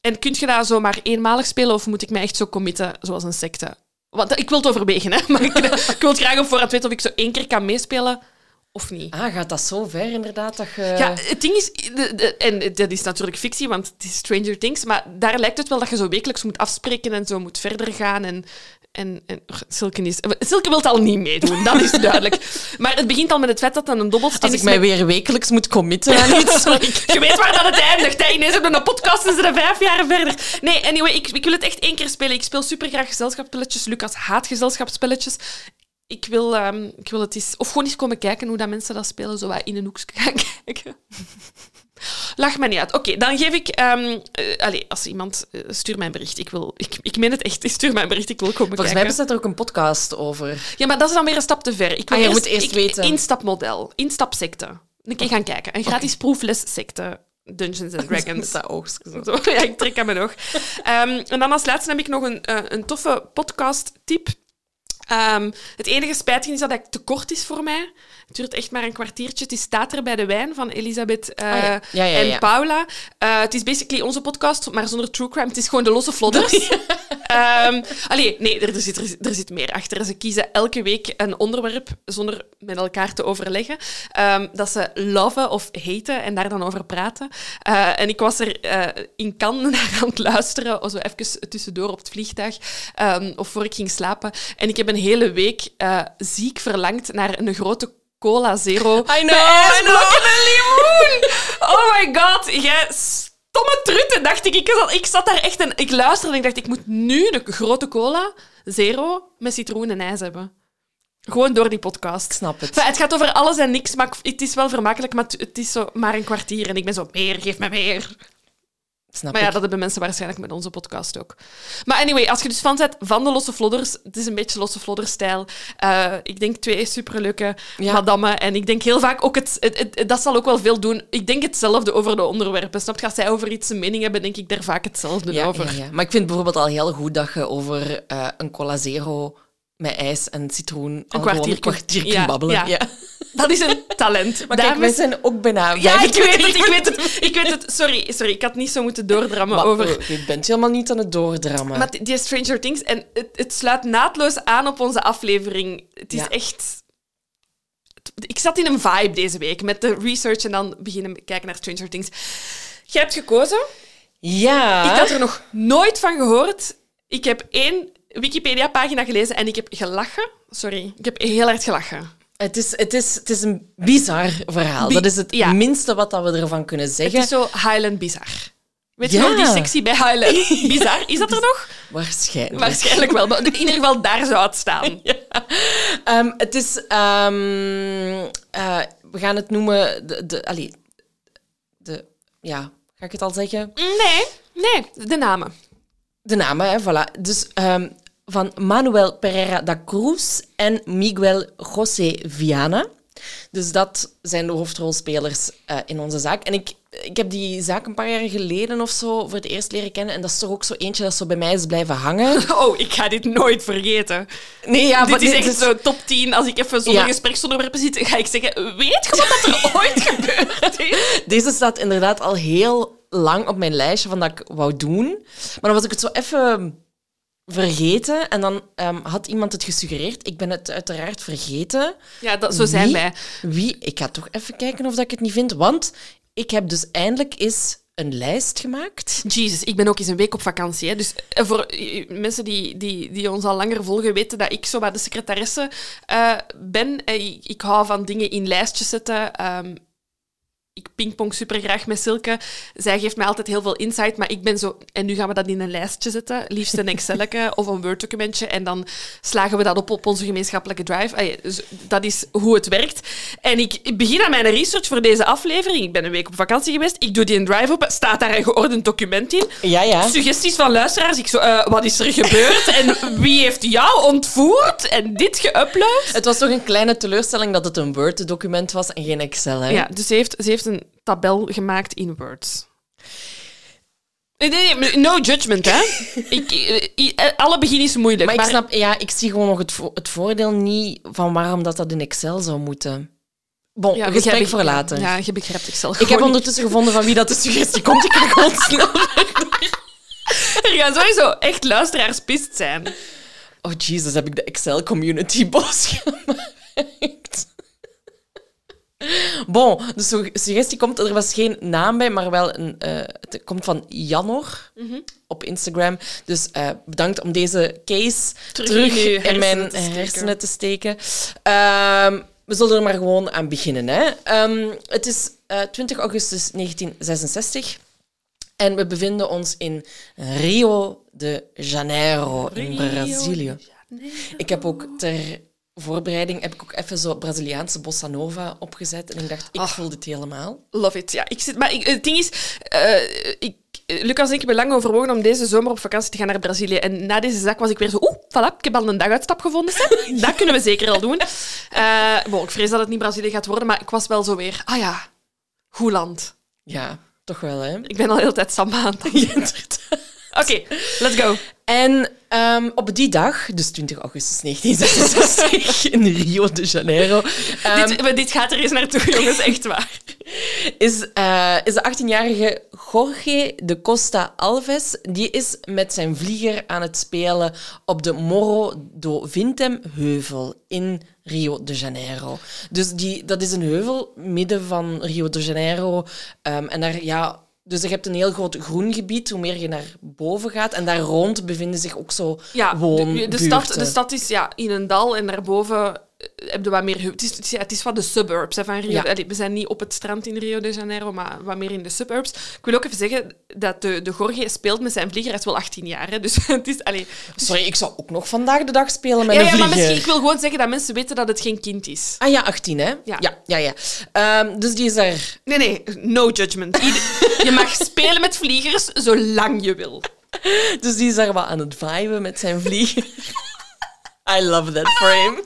En kun je dat zomaar eenmalig spelen of moet ik mij echt zo committen zoals een secte? Want ik wil het overwegen, hè? maar ik, ik wil het graag op voorhand weten of ik zo één keer kan meespelen of niet. Ah, gaat dat zo ver inderdaad dat je... Ja, het ding is, de- de- en dat is natuurlijk fictie, want het is Stranger Things, maar daar lijkt het wel dat je zo wekelijks moet afspreken en zo moet verder gaan. En, en, en Silke, is, Silke wil al niet meedoen, dat is duidelijk. Maar het begint al met het feit dat dan een dobbelsteen Als ik mij met- weer wekelijks moet committen aan iets... je weet waar dat het eindigt. Hè? Ineens hebben we een podcast en ze zijn vijf jaar verder. Nee, anyway, ik, ik wil het echt één keer spelen. Ik speel super graag gezelschapsspelletjes. Lucas haat gezelschapsspelletjes. Ik wil, ehm, ik wil het eens... Of gewoon eens komen kijken hoe dat mensen dat spelen. Zo wat in een hoekje gaan kijken. Lach me niet uit. Oké, dan geef ik... ehm eh, allee, als iemand... eh, stuur mij een bericht. Ik, wil, ik, ik meen het echt. Stuur mij een bericht. Ik wil komen Volgens mij kijken. bestaat er ook een podcast over. Ja, maar dat is dan weer een stap te ver. Ik wil Ah, je moet eerst ik- weten. Instapmodel. Instapsecte. Een keer gaan kijken. Een gratis proefles secte. Dungeons and Dragons. Dat. Zo, ja, ik trek aan mijn oog. Ehm, en dan als laatste heb ik nog een, eh, een toffe podcast-tip. Ehm, het enige spijtige is dat het te kort is voor mij. Het duurt echt maar een kwartiertje. Het is Staat er bij de wijn van Elisabeth eh, Ah, ja. Ja, ja, en. Paula. Eh, het is basically onze podcast, maar zonder true crime. Het is gewoon de losse vlodders. Ehm, allee, nee, er, er zit, er, zit- er meer achter. Ze kiezen elke week een onderwerp zonder met elkaar te overleggen. ehm, dat ze loven of haten en daar dan over praten. Eh, en ik was er in Cannes naar aan het luisteren, zo even tussendoor op het vliegtuig, ehm, of voor ik ging slapen. En ik heb een hele week ziek verlangd naar een grote Cola Zero. I know, I ijsblokken en limoen. Oh my god, jij stomme trutten, dacht ik. Ik zat, ik zat daar echt en ik luisterde en ik dacht, ik moet nu de grote cola, zero, met citroen en ijs hebben. Gewoon door die podcast. Ik snap het. Enfin, het gaat over alles en niks, maar het is wel vermakelijk, maar het- het is zo maar een kwartier. En ik ben zo, meer, geef me meer. Snap Maar ja, ik. dat hebben mensen waarschijnlijk met onze podcast ook. Maar anyway, als je dus fan bent van de Losse Vlodders, het is een beetje Losse Vlodder-stijl. Eh, ik denk twee superleuke Ja. madammen. En ik denk heel vaak ook, het, het, het- dat zal ook wel veel doen. Ik denk hetzelfde over de onderwerpen. Snap je? Als zij over iets een mening hebben, denk ik daar vaak hetzelfde Ja, over. ja. Maar ik vind bijvoorbeeld al heel goed dat je over eh, een cola zero met ijs en citroen een kwartier een kunt- kwartier kunt babbelen. ja. Dat is een talent. Maar kijk, wij Dames- zijn ook bijna Ja, ik 25 weet het, ik weet het. Ik weet het. Sorry, sorry, ik had niet zo moeten doordrammen Maar, over... eh, Je bent helemaal niet aan het doordrammen. Maar die- die Stranger Things, en het, het sluit naadloos aan op onze aflevering. Het is Ja. echt... Ik zat in een vibe deze week met de research en dan beginnen kijken naar Stranger Things. Jij hebt gekozen. Ja. Ik had er nog nooit van gehoord. Ik heb één Wikipedia-pagina gelezen en ik heb gelachen. Sorry, ik heb heel hard gelachen. Het is, het, is, het is een bizar verhaal. Bi- dat is het ja. minste wat dat we ervan kunnen Het zeggen. is zo Highland Bizar. Weet je Ja. nog die sectie bij Highland? Bizar, is dat er nog? Waarschijnlijk. Waarschijnlijk wel. Maar in ieder geval, daar zou het staan. Ehm, het is... ehm, eh, we gaan het noemen... De, de, allee, de, ja, ga ik het al zeggen? Nee, nee, de namen. De namen, hè, voilà. Dus ehm, van Manuel Pereira da Cruz en Miguel José Viana. Dus dat zijn de hoofdrolspelers eh, in onze zaak. En ik, ik heb die zaak een paar jaar geleden of zo voor het eerst leren kennen. En dat is toch ook zo eentje dat zo bij mij is blijven hangen. Oh, ik ga dit nooit vergeten. Nee, ja, dit is echt is- zo top 10. Als ik even zonder Ja. gespreksonderwerpen zit, ga ik zeggen... Weet je wat dat er ooit gebeurd is? Deze staat inderdaad al heel lang op mijn lijstje van dat ik wou doen. Maar dan was ik het zo even vergeten. En dan ehm, had iemand het gesuggereerd. Ik ben het uiteraard vergeten. Ja, dat, zo zijn Wie? wij. Wie? Ik ga toch even kijken of dat ik het niet vind. Want ik heb dus eindelijk eens een lijst gemaakt. Jesus, ik ben ook eens een week op vakantie. Hè. Dus eh, voor eh, mensen die, die, die ons al langer volgen, weten dat ik zo bij de secretaresse eh, ben. Ik, ik hou van dingen in lijstjes zetten. Ehm, ik pingpong super graag met Silke. Zij geeft mij altijd heel veel insight, maar ik ben zo... En nu gaan we dat in een lijstje zetten. Liefst een Excel of een Word-documentje. En dan slagen we dat op op onze gemeenschappelijke drive. Dat is hoe het werkt. En ik begin aan mijn research voor deze aflevering. Ik ben een week op vakantie geweest. Ik doe die in drive op. Staat daar een geordend document in? Ja, ja. Suggesties van luisteraars. Ik zo, eh, wat is er gebeurd? en wie heeft jou ontvoerd? En dit geüpload? Het was toch een kleine teleurstelling dat het een Word-document was en geen Excel. Hè? Ja, dus ze heeft, ze heeft een tabel gemaakt in Words. Nee, nee, nee, no judgment, hè. ik, eh, eh, alle begin is moeilijk. Maar ik snap, ja, ik zie gewoon nog het, vo- het voordeel niet van waarom dat, dat in Excel zou moeten. Bon, Ja, gesprek voor later. Ja, je begrijpt zelf Ik heb ondertussen gevonden van wie dat de suggestie komt. Ik ga gewoon snel. Er gaan sowieso echt luisteraars pist zijn. Oh Jesus, heb ik de Excel-community boos gemaakt. Bon, de su- suggestie komt, er was geen naam bij, maar wel een, eh, het komt van Janor op Instagram. Dus eh, bedankt om deze case Terug terug, in mijn te hersenen te steken. Ehm, we zullen er maar gewoon aan beginnen. Hè. Ehm, het is eh, 20 augustus 1966 en we bevinden ons in Rio de Janeiro in Brazilië. Ik heb ook ter voorbereiding heb ik ook even zo Braziliaanse bossa nova opgezet en ik dacht, ik Ach. voel dit helemaal. Love it. Ja, ik zit, maar ik, het ding is, eh, ik, Lucas en ik hebben lang overwogen om deze zomer op vakantie te gaan naar Brazilië. En na deze zaak was ik weer zo, oeh, voilà, ik heb al een daguitstap gevonden. Dat kunnen we zeker al doen. Eh, bon, ik vrees dat het niet Brazilië gaat worden, maar ik was wel zo weer, ah ja, goed land. Ja, toch wel, hè? Ik ben al de hele tijd samba aan het Oké, let's go. En ehm, op die dag, dus 20 augustus 1966 in Rio de Janeiro, ehm, dit, dit gaat er eens naartoe, jongens, echt waar. is, eh, is de 18-jarige Jorge de Costa Alves. Die is met zijn vlieger aan het spelen op de Morro do Vintem heuvel in Rio de Janeiro. Dus die, dat is een heuvel midden van Rio de Janeiro. Ehm, en daar, ja, dus je hebt een heel groot groen gebied, hoe meer je naar boven gaat. En daar rond bevinden zich ook zo Ja, de, woonbuurten. de, stad, de stad is ja, in een dal en daarboven heb je wat meer... Het is, het is, ja, het is van de suburbs hè, van Rio. Ja. Allee, we zijn niet op het strand in Rio de Janeiro, maar wat meer in de suburbs. Ik wil ook even zeggen dat de, de Jorge speelt met zijn vlieger. Hij is wel 18 jaar, hè, dus het is... Allee, Sorry, ik zou ook nog vandaag de dag spelen met ja, een ja, maar vlieger. misschien, ik wil gewoon zeggen dat mensen weten dat het geen kind is. Ah ja, 18, hè? Ja. ja, ja. ja. Ehm, dus die is er Nee, nee, no judgment. Ieder- je mag spelen met vliegers zolang je wil. Dus die is daar wat aan het viben met zijn vlieger. I love that frame.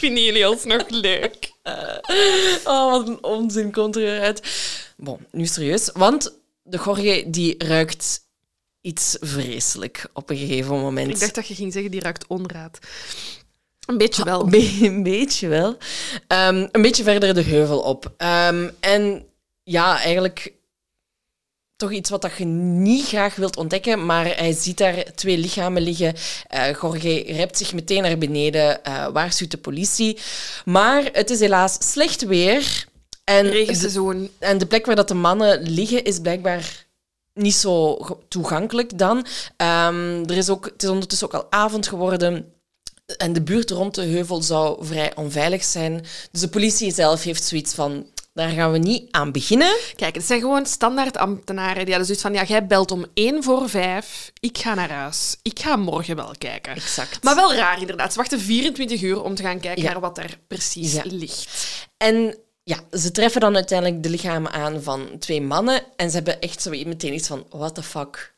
Vinden jullie ons nog leuk? Oh, wat een onzin komt eruit. Bon, nu serieus. Want de Jorge die ruikt iets vreselijk op een gegeven moment. Ik dacht dat je ging zeggen, die ruikt onraad. Een beetje wel. Een, be- een beetje wel. Ehm, een beetje verder de heuvel op. Ehm, en ja, eigenlijk toch iets wat dat je niet graag wilt ontdekken, maar hij ziet daar twee lichamen liggen. Jorge rept zich meteen naar beneden, eh, waarschuwt de politie. Maar het is helaas slecht weer. En de, Regenseizoen. en de plek waar dat de mannen liggen is blijkbaar niet zo toegankelijk dan. Ehm, er is ook, het is ondertussen ook al avond geworden. En de buurt rond de heuvel zou vrij onveilig zijn. Dus de politie zelf heeft zoiets van... Daar gaan we niet aan beginnen. Kijk, het zijn gewoon standaard ambtenaren. Die hadden zoiets van, ja, jij belt om één voor vijf. Ik ga naar huis. Ik ga morgen wel kijken. Exact. Maar wel raar, inderdaad. Ze wachten 24 uur om te gaan kijken Ja. naar wat er precies Ja. ligt. En ja, ze treffen dan uiteindelijk de lichamen aan van twee mannen. En ze hebben echt zo meteen iets van... What the fuck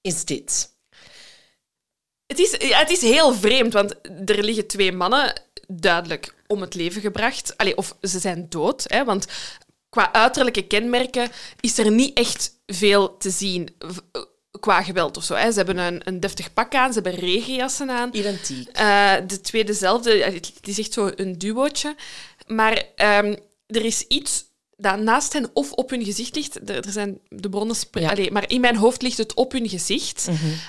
is dit? Het is, ja, het is heel vreemd, want er liggen twee mannen duidelijk om het leven gebracht. Allee, of ze zijn dood, hè, want qua uiterlijke kenmerken is er niet echt veel te zien v- qua geweld of zo. Hè. Ze hebben een, een deftig pak aan, ze hebben regenjassen aan. Identiek. Eh, de twee dezelfde, is echt zo een duootje. Maar ehm, er is iets dat naast hen of op hun gezicht ligt. Er, zijn de bronnen... spre- Ja. Allee, maar in mijn hoofd ligt het op hun gezicht.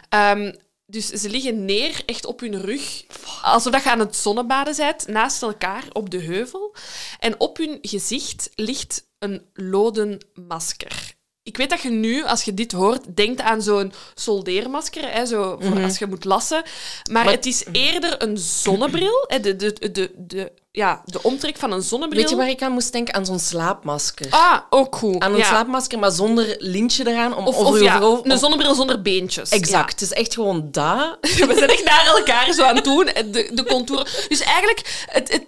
Ehm, dus ze liggen neer, echt op hun rug, alsof dat je aan het zonnebaden bent, naast elkaar op de heuvel. En op hun gezicht ligt een loden masker. Ik weet dat je nu, als je dit hoort, denkt aan zo'n soldeermasker, hè, zo voor als je moet lassen. Maar, Maar- het is eerder een zonnebril, hè, de, de, de, de, ja, de omtrek van een zonnebril. Weet je waar ik aan moest denken? Aan zo'n slaapmasker. Ah, ook goed. Aan een ja. slaapmasker, maar zonder lintje eraan. Om Of, over of ja, een zonnebril zonder beentjes. Exact. Het is echt gewoon dat. We zijn echt naar elkaar zo aan het doen, de, de contouren. Dus eigenlijk, het, het,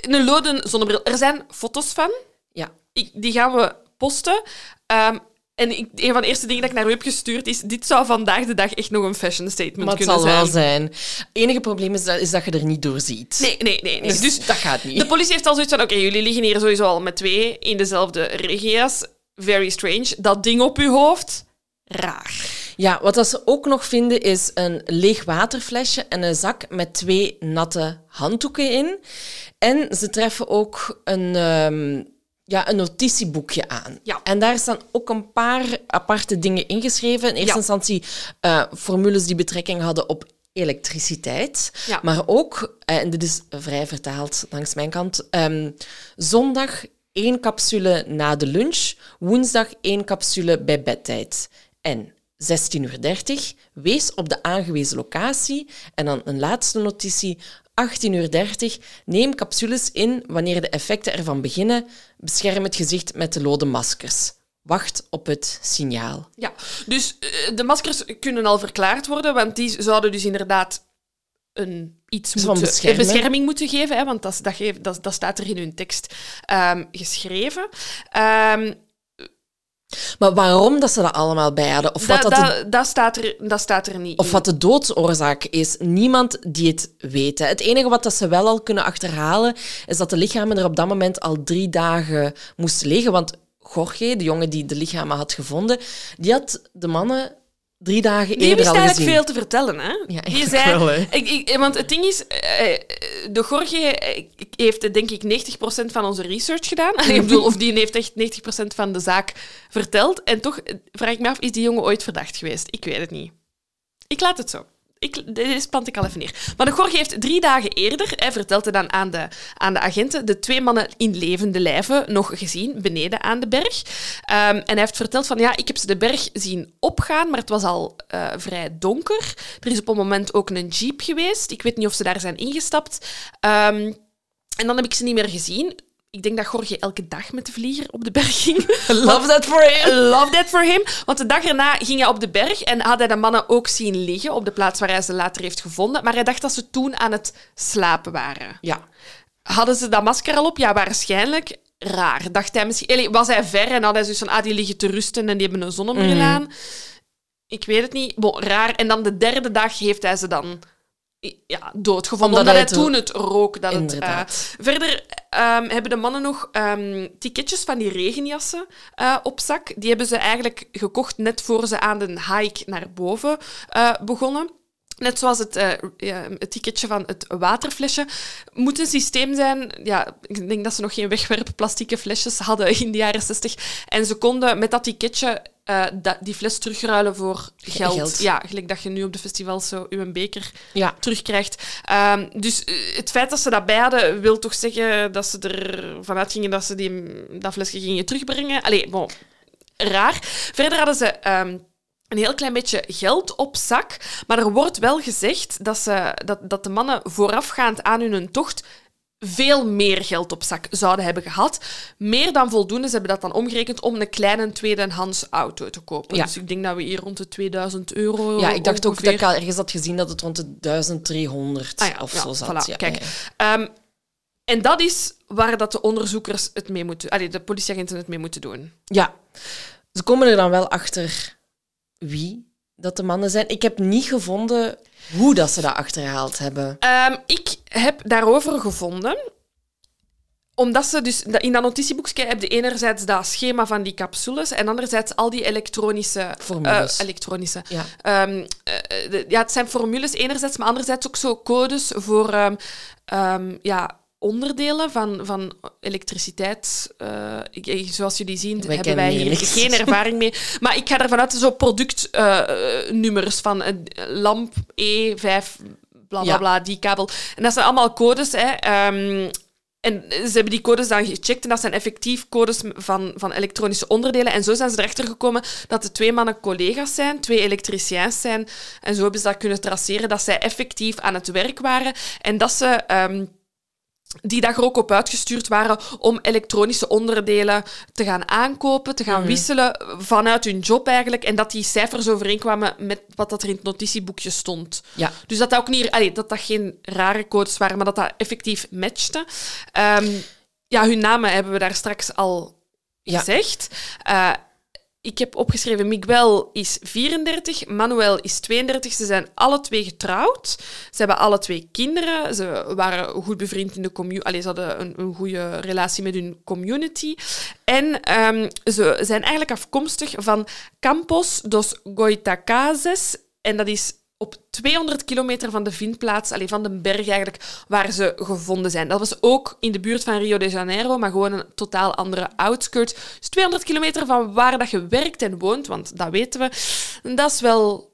een loden zonnebril. Er zijn foto's van. Ja. Ik, die gaan we posten. Ehm, en ik, een van de eerste dingen dat ik naar u heb gestuurd is... Dit zou vandaag de dag echt nog een fashion statement Maar het kunnen zal zijn. wel zijn. Het enige probleem is dat, is dat je er niet door ziet. Nee, nee, nee. nee. Dus, Dus dat gaat niet. de politie heeft al zoiets van... Oké, jullie liggen hier sowieso al met twee in dezelfde regia's. Very strange. Dat ding op uw hoofd... Raar. Ja, wat dat ze ook nog vinden is een leeg waterflesje en een zak met twee natte handdoeken in. En ze treffen ook een, ehm, ja, een notitieboekje aan. Ja. En daar staan ook een paar aparte dingen ingeschreven. In eerste Ja. instantie eh, formules die betrekking hadden op elektriciteit. Ja. Maar ook, eh, en dit is vrij vertaald langs mijn kant, ehm, zondag één capsule na de lunch, woensdag één capsule bij bedtijd. En 16.30 uur, wees op de aangewezen locatie. En dan een laatste notitie, 18.30 uur, neem capsules in wanneer de effecten ervan beginnen. Bescherm het gezicht met de lode maskers. Wacht op het signaal. Ja, dus eh, de maskers kunnen al verklaard worden, want die zouden dus inderdaad een, iets Van moeten, een bescherming moeten geven, hè, want dat, dat, geeft- dat, dat staat er in hun tekst ehm, geschreven. Ehm, Maar waarom dat ze dat allemaal bij hadden, of wat, dat, dat de, dat, dat, staat er, dat staat er niet of in. wat de doodsoorzaak is, niemand die het weet. hè. Het enige wat dat ze wel al kunnen achterhalen, is dat de lichamen er op dat moment al drie dagen moesten liggen. Want Jorge, de jongen die de lichamen had gevonden, die had de mannen drie dagen Die eerder wist al eigenlijk gezien. veel te vertellen, hè? Ja, die eigenlijk zei, wel, hè. ik, ik, want het ding is, eh, de Jorge eh, heeft denk ik 90% van onze research gedaan. Ik bedoel, of die heeft echt 90% van de zaak verteld. En toch eh, vraag ik me af, is die jongen ooit verdacht geweest? Ik weet het niet. Ik laat het zo. Ik, dit plant ik al even neer. Maar de Gorge heeft drie dagen eerder, hij vertelde dan aan de, aan de agenten, de twee mannen in levende lijven nog gezien, beneden aan de berg. Ehm, en hij heeft verteld van, ja, ik heb ze de berg zien opgaan, maar het was al eh, vrij donker. Er is op een moment ook een jeep geweest. Ik weet niet of ze daar zijn ingestapt. Ehm, en dan heb ik ze niet meer gezien. Ik denk dat Jorge elke dag met de vlieger op de berg ging. Love that for him. Love that for him. Want de dag erna ging hij op de berg en had hij de mannen ook zien liggen op de plaats waar hij ze later heeft gevonden. Maar hij dacht dat ze toen aan het slapen waren. Ja. Hadden ze dat masker al op? Ja, waarschijnlijk. Raar. Dacht hij misschien... Was hij ver en had hij zoiets van, ah, die liggen te rusten en die hebben een zonnebril Mhm. aan? Ik weet het niet. Bon, raar. En dan de derde dag heeft hij ze dan ja, doodgevonden. Omdat Omdat, hij toen het rook. Dat het, eh, verder ehm, hebben de mannen nog ehm, ticketjes van die regenjassen eh, op zak. Die hebben ze eigenlijk gekocht net voor ze aan de hike naar boven eh, begonnen. Net zoals het, ja, het ticketje van het waterflesje. Moet een systeem zijn. Ja, ik denk dat ze nog geen wegwerpplastieke flesjes hadden in de jaren 60. En ze konden met dat ticketje eh, dat, die fles terugruilen voor geld. Geld. Ja, gelijk dat je nu op de festivals zo uw beker Ja. terugkrijgt. Ehm, dus eh, het feit dat ze dat bij hadden, wil toch zeggen dat ze ervan uitgingen dat ze die, dat flesje gingen terugbrengen. Allee, bon, raar. Verder hadden ze ehm, een heel klein beetje geld op zak, maar er wordt wel gezegd dat, ze, dat, dat de mannen voorafgaand aan hun tocht veel meer geld op zak zouden hebben gehad. Meer dan voldoende. Ze hebben dat dan omgerekend om een kleine tweedehands auto te kopen. Ja. Dus ik denk dat we hier rond de 2000 euro Ja, ik dacht ook dat ik al ergens had gezien dat het rond de 1300 Ah ja, of ja, zo zat. voilà, Ja, kijk. Ehm, en dat is waar dat de onderzoekers het mee moeten... Allee, de politieagenten het mee moeten doen. Ja. Ze komen er dan wel achter wie dat de mannen zijn. Ik heb niet gevonden hoe dat ze dat achterhaald hebben. Ehm, ik heb daarover gevonden omdat ze dus in dat notitieboekje heb je enerzijds dat schema van die capsules en anderzijds al die elektronische Formules. eh, elektronische. Ja. Ehm, eh, de- ja, het zijn formules enerzijds, maar anderzijds ook zo codes voor ehm, ja, onderdelen van, van elektriciteit. Eh, ik- zoals jullie zien, hebben wij hier niks. geen ervaring mee. Maar ik ga ervan uit, zo productnummers van een lamp E5, bla bla Ja. bla, die kabel. En dat zijn allemaal codes. Hè. Ehm, en ze hebben die codes dan gecheckt en dat zijn effectief codes van, van elektronische onderdelen. En zo zijn ze erachter gekomen dat de twee mannen collega's zijn, twee elektriciëns zijn. En zo hebben ze dat kunnen traceren dat zij effectief aan het werk waren en dat ze ehm, die dag er ook op uitgestuurd waren om elektronische onderdelen te gaan aankopen, te gaan wisselen vanuit hun job eigenlijk. En dat die cijfers overeenkwamen met wat dat er in het notitieboekje stond. Ja. Dus dat dat ook niet, allee, dat dat geen rare codes waren, maar dat dat effectief matchte. Ehm, ja, hun namen hebben we daar straks al Ja. gezegd. Eh, ik heb opgeschreven, Miguel is 34, Manuel is 32. Ze zijn alle twee getrouwd. Ze hebben alle twee kinderen. Ze waren goed bevriend in de community. Ze hadden een, een goede relatie met hun community. En ehm, ze zijn eigenlijk afkomstig van Campos dos Goitacazes. En dat is op 200 kilometer van de vindplaats, allee, van de berg eigenlijk, waar ze gevonden zijn. Dat was ook in de buurt van Rio de Janeiro, maar gewoon een totaal andere outskirt. Dus 200 kilometer van waar dat je werkt en woont, want dat weten we. Dat is wel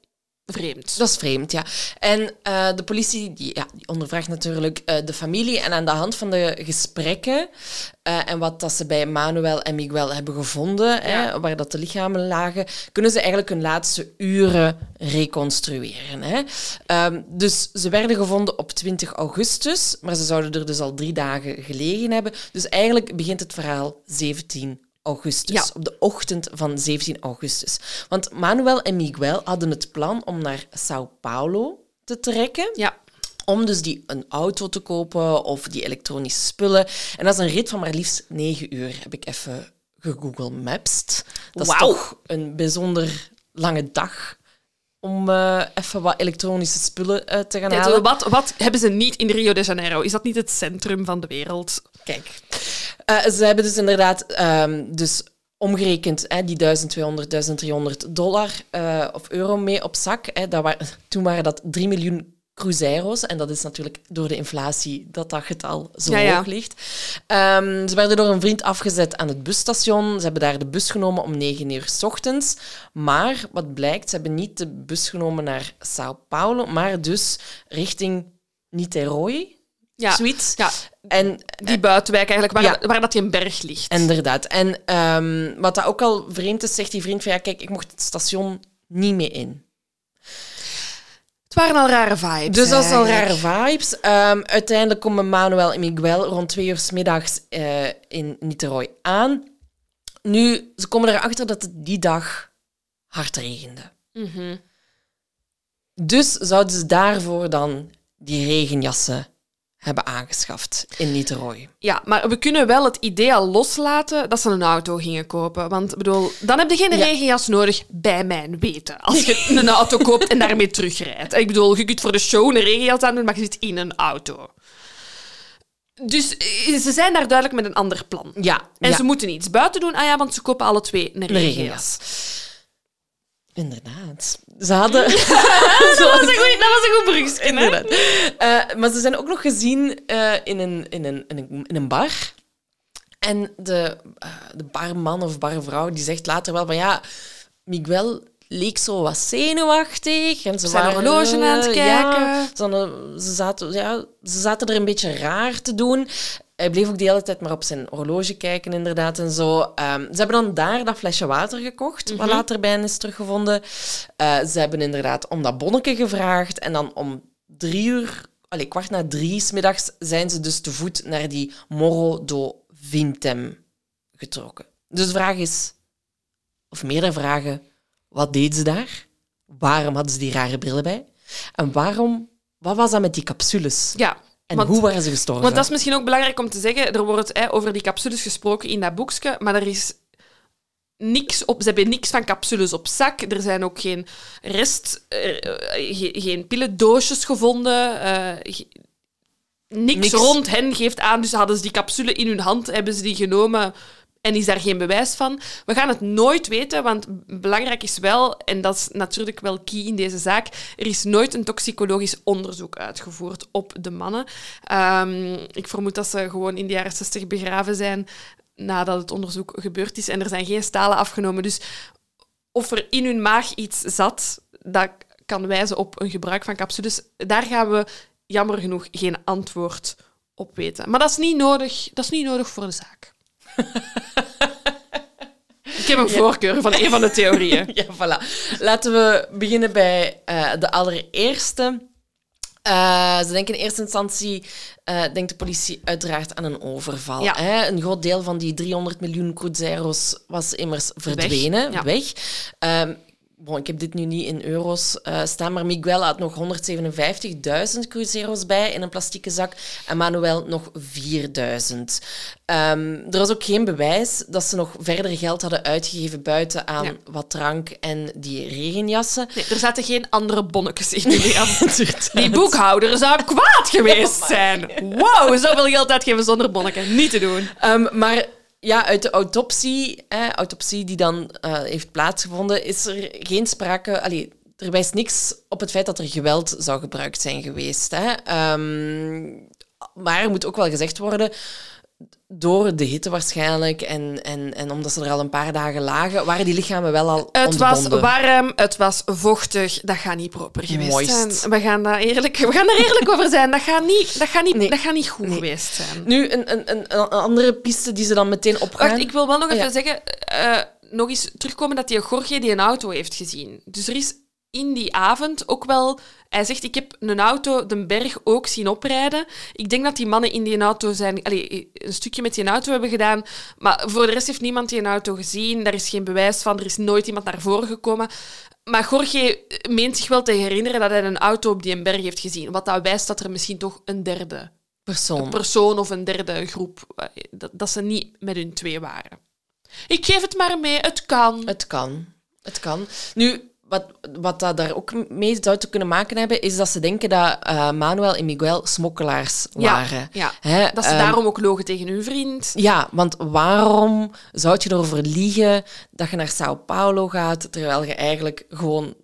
vreemd. Dat is vreemd, ja. En eh, de politie die, ja, die ondervraagt natuurlijk eh, de familie. En aan de hand van de gesprekken eh, en wat dat ze bij Manuel en Miguel hebben gevonden, hè, waar dat de lichamen lagen, kunnen ze eigenlijk hun laatste uren reconstrueren. Hè. Ehm, dus ze werden gevonden op 20 augustus, maar ze zouden er dus al drie dagen gelegen hebben. Dus eigenlijk begint het verhaal 17 augustus, Ja. op de ochtend van 17 augustus. Want Manuel en Miguel hadden het plan om naar Sao Paulo te trekken, Ja. om dus die een auto te kopen of die elektronische spullen. En dat is een rit van maar liefst 9 uur, heb ik even gegoogle Mapsed. Dat is toch een bijzonder lange dag om eh, even wat elektronische spullen eh, te gaan halen. wat, wat hebben ze niet in Rio de Janeiro? Is dat niet het centrum van de wereld? Kijk, Eh, ze hebben dus inderdaad ehm, dus omgerekend hè, die 1200, 1300 dollar eh, of euro mee op zak. Hè, dat toen waren dat 3 miljoen cruzeiros. En dat is natuurlijk door de inflatie dat dat getal zo Ja, ja. hoog ligt. Ehm, ze werden door een vriend afgezet aan het busstation. Ze hebben daar de bus genomen om 9 uur s ochtends. Maar wat blijkt, ze hebben niet de bus genomen naar Sao Paulo, maar dus richting Niterói. Ja. Zoiets. Ja, En die buitenwijk eigenlijk, waar, Ja. waar dat die een berg ligt. Inderdaad. En ehm, wat dat ook al vreemd is, zegt die vriend van ja, kijk, ik mocht het station niet mee in. Het waren al rare vibes. Dus dat is al rare vibes. Ehm, uiteindelijk komen Manuel en Miguel rond twee uur s middags eh, in Niterói aan. Nu, ze komen erachter dat het die dag hard regende. Mhm. Dus zouden ze daarvoor dan die regenjassen hebben aangeschaft in Niterói. Ja, maar we kunnen wel het idee al loslaten dat ze een auto gingen kopen. Want bedoel, dan heb je geen Ja. regenjas nodig, bij mijn weten. Als je een auto koopt en daarmee terugrijdt. Ik bedoel, je kunt voor de show een regenjas aan doen, maar je zit in een auto. Dus eh, ze zijn daar duidelijk met een ander plan. Ja, En ja. ze moeten iets buiten doen. Ah ja, want ze kopen alle twee een regenjas. Inderdaad. Ze hadden... Dat was een goed, dat was een goed brugje, hè? Inderdaad. Eh, maar ze zijn ook nog gezien eh, in, een, in, een, in, een, in een bar. En de, eh, de barman of barvrouw die zegt later wel van ja, Miguel leek zo wat zenuwachtig. En ze Zijn waren, horloge aan het kijken. Ja, ze, zaten, ja, ze zaten er een beetje raar te doen. Hij bleef ook de hele tijd maar op zijn horloge kijken, inderdaad, en zo. Ehm, ze hebben dan daar dat flesje water gekocht, wat later bij hen is teruggevonden. Eh, ze hebben inderdaad om dat bonnetje gevraagd. En dan om drie uur, allez, kwart na drie, s middags, zijn ze dus te voet naar die Morro do Vintem getrokken. Dus de vraag is, of meerdere vragen, wat deden ze daar? Waarom hadden ze die rare brillen bij? En waarom, wat was dat met die capsules? Ja. En want- hoe waren ze gestorven? Want dat is misschien ook belangrijk om te zeggen. Er wordt hè, over die capsules gesproken in dat boekje, maar er is niks op, ze hebben niks van capsules op zak. Er zijn ook geen rest, eh, eh, ge- geen pillendoosjes gevonden. eh, ge- niks, Niks. rond hen geeft aan. Dus hadden ze die capsule in hun hand, hebben ze die genomen en is daar geen bewijs van. We gaan het nooit weten, want belangrijk is wel, en dat is natuurlijk wel key in deze zaak, er is nooit een toxicologisch onderzoek uitgevoerd op de mannen. Ehm, ik vermoed dat ze gewoon in de jaren 60 begraven zijn nadat het onderzoek gebeurd is en er zijn geen stalen afgenomen. Dus of er in hun maag iets zat, dat kan wijzen op een gebruik van capsules. Daar gaan we jammer genoeg geen antwoord op weten. Maar dat is niet nodig, dat is niet nodig voor de zaak. Ik heb een voorkeur van een van de theorieën. Ja, voilà. Laten we beginnen bij eh, de allereerste. Eh, ze denken in eerste instantie, eh, denkt de politie uiteraard aan een overval. Ja. Hè? Een groot deel van die 300 miljoen cruzeros was immers verdwenen, ja. weg. Ehm, bon, ik heb dit nu niet in euro's eh, staan, maar Miguel had nog 157.000 cruzeros bij in een plastieke zak en Manuel nog 4.000. Ehm, er was ook geen bewijs dat ze nog verder geld hadden uitgegeven buiten aan Ja. wat drank en die regenjassen. Nee, er zaten geen andere bonnetjes in die jas. Die boekhouder zou kwaad geweest zijn. Wow, zoveel geld uitgeven zonder bonnetje. Niet te doen. Ehm, maar ja, uit de autopsie, hè, autopsie die dan eh, heeft plaatsgevonden, is er geen sprake. Allee, er wijst niks op het feit dat er geweld zou gebruikt zijn geweest. Hè. Ehm, maar er moet ook wel gezegd worden. Door de hitte waarschijnlijk en, en, en omdat ze er al een paar dagen lagen, waren die lichamen wel al Het was warm, het was vochtig. Dat gaat niet proper geweest zijn. We gaan, daar eerlijk, we gaan daar eerlijk over zijn. Dat gaat niet, dat gaat niet, Nee. dat gaat niet goed Nee. geweest zijn. Nu, een, een, een, een andere piste die ze dan meteen opgaan. Wacht, ik wil wel nog even ja. zeggen, eh, nog eens terugkomen dat die Jorge die een auto heeft gezien. Dus er is in die avond ook wel... Hij zegt, ik heb een auto de berg ook zien oprijden. Ik denk dat die mannen in die auto zijn... Allee, een stukje met die auto hebben gedaan. Maar voor de rest heeft niemand die auto gezien. Daar is geen bewijs van. Er is nooit iemand naar voren gekomen. Maar Jorge meent zich wel te herinneren dat hij een auto op die berg heeft gezien. Wat dat wijst dat er misschien toch een derde persoon. persoon of een derde groep, eh, dat, dat ze niet met hun twee waren. Ik geef het maar mee, het kan. Het kan. Het kan. Nu, wat, wat dat daar ook mee zou te kunnen maken hebben, is dat ze denken dat eh, Manuel en Miguel smokkelaars waren. Ja, Hè, dat ze ehm, daarom ook logen tegen hun vriend. Ja, want waarom zou je erover liegen dat je naar Sao Paulo gaat, terwijl je eigenlijk gewoon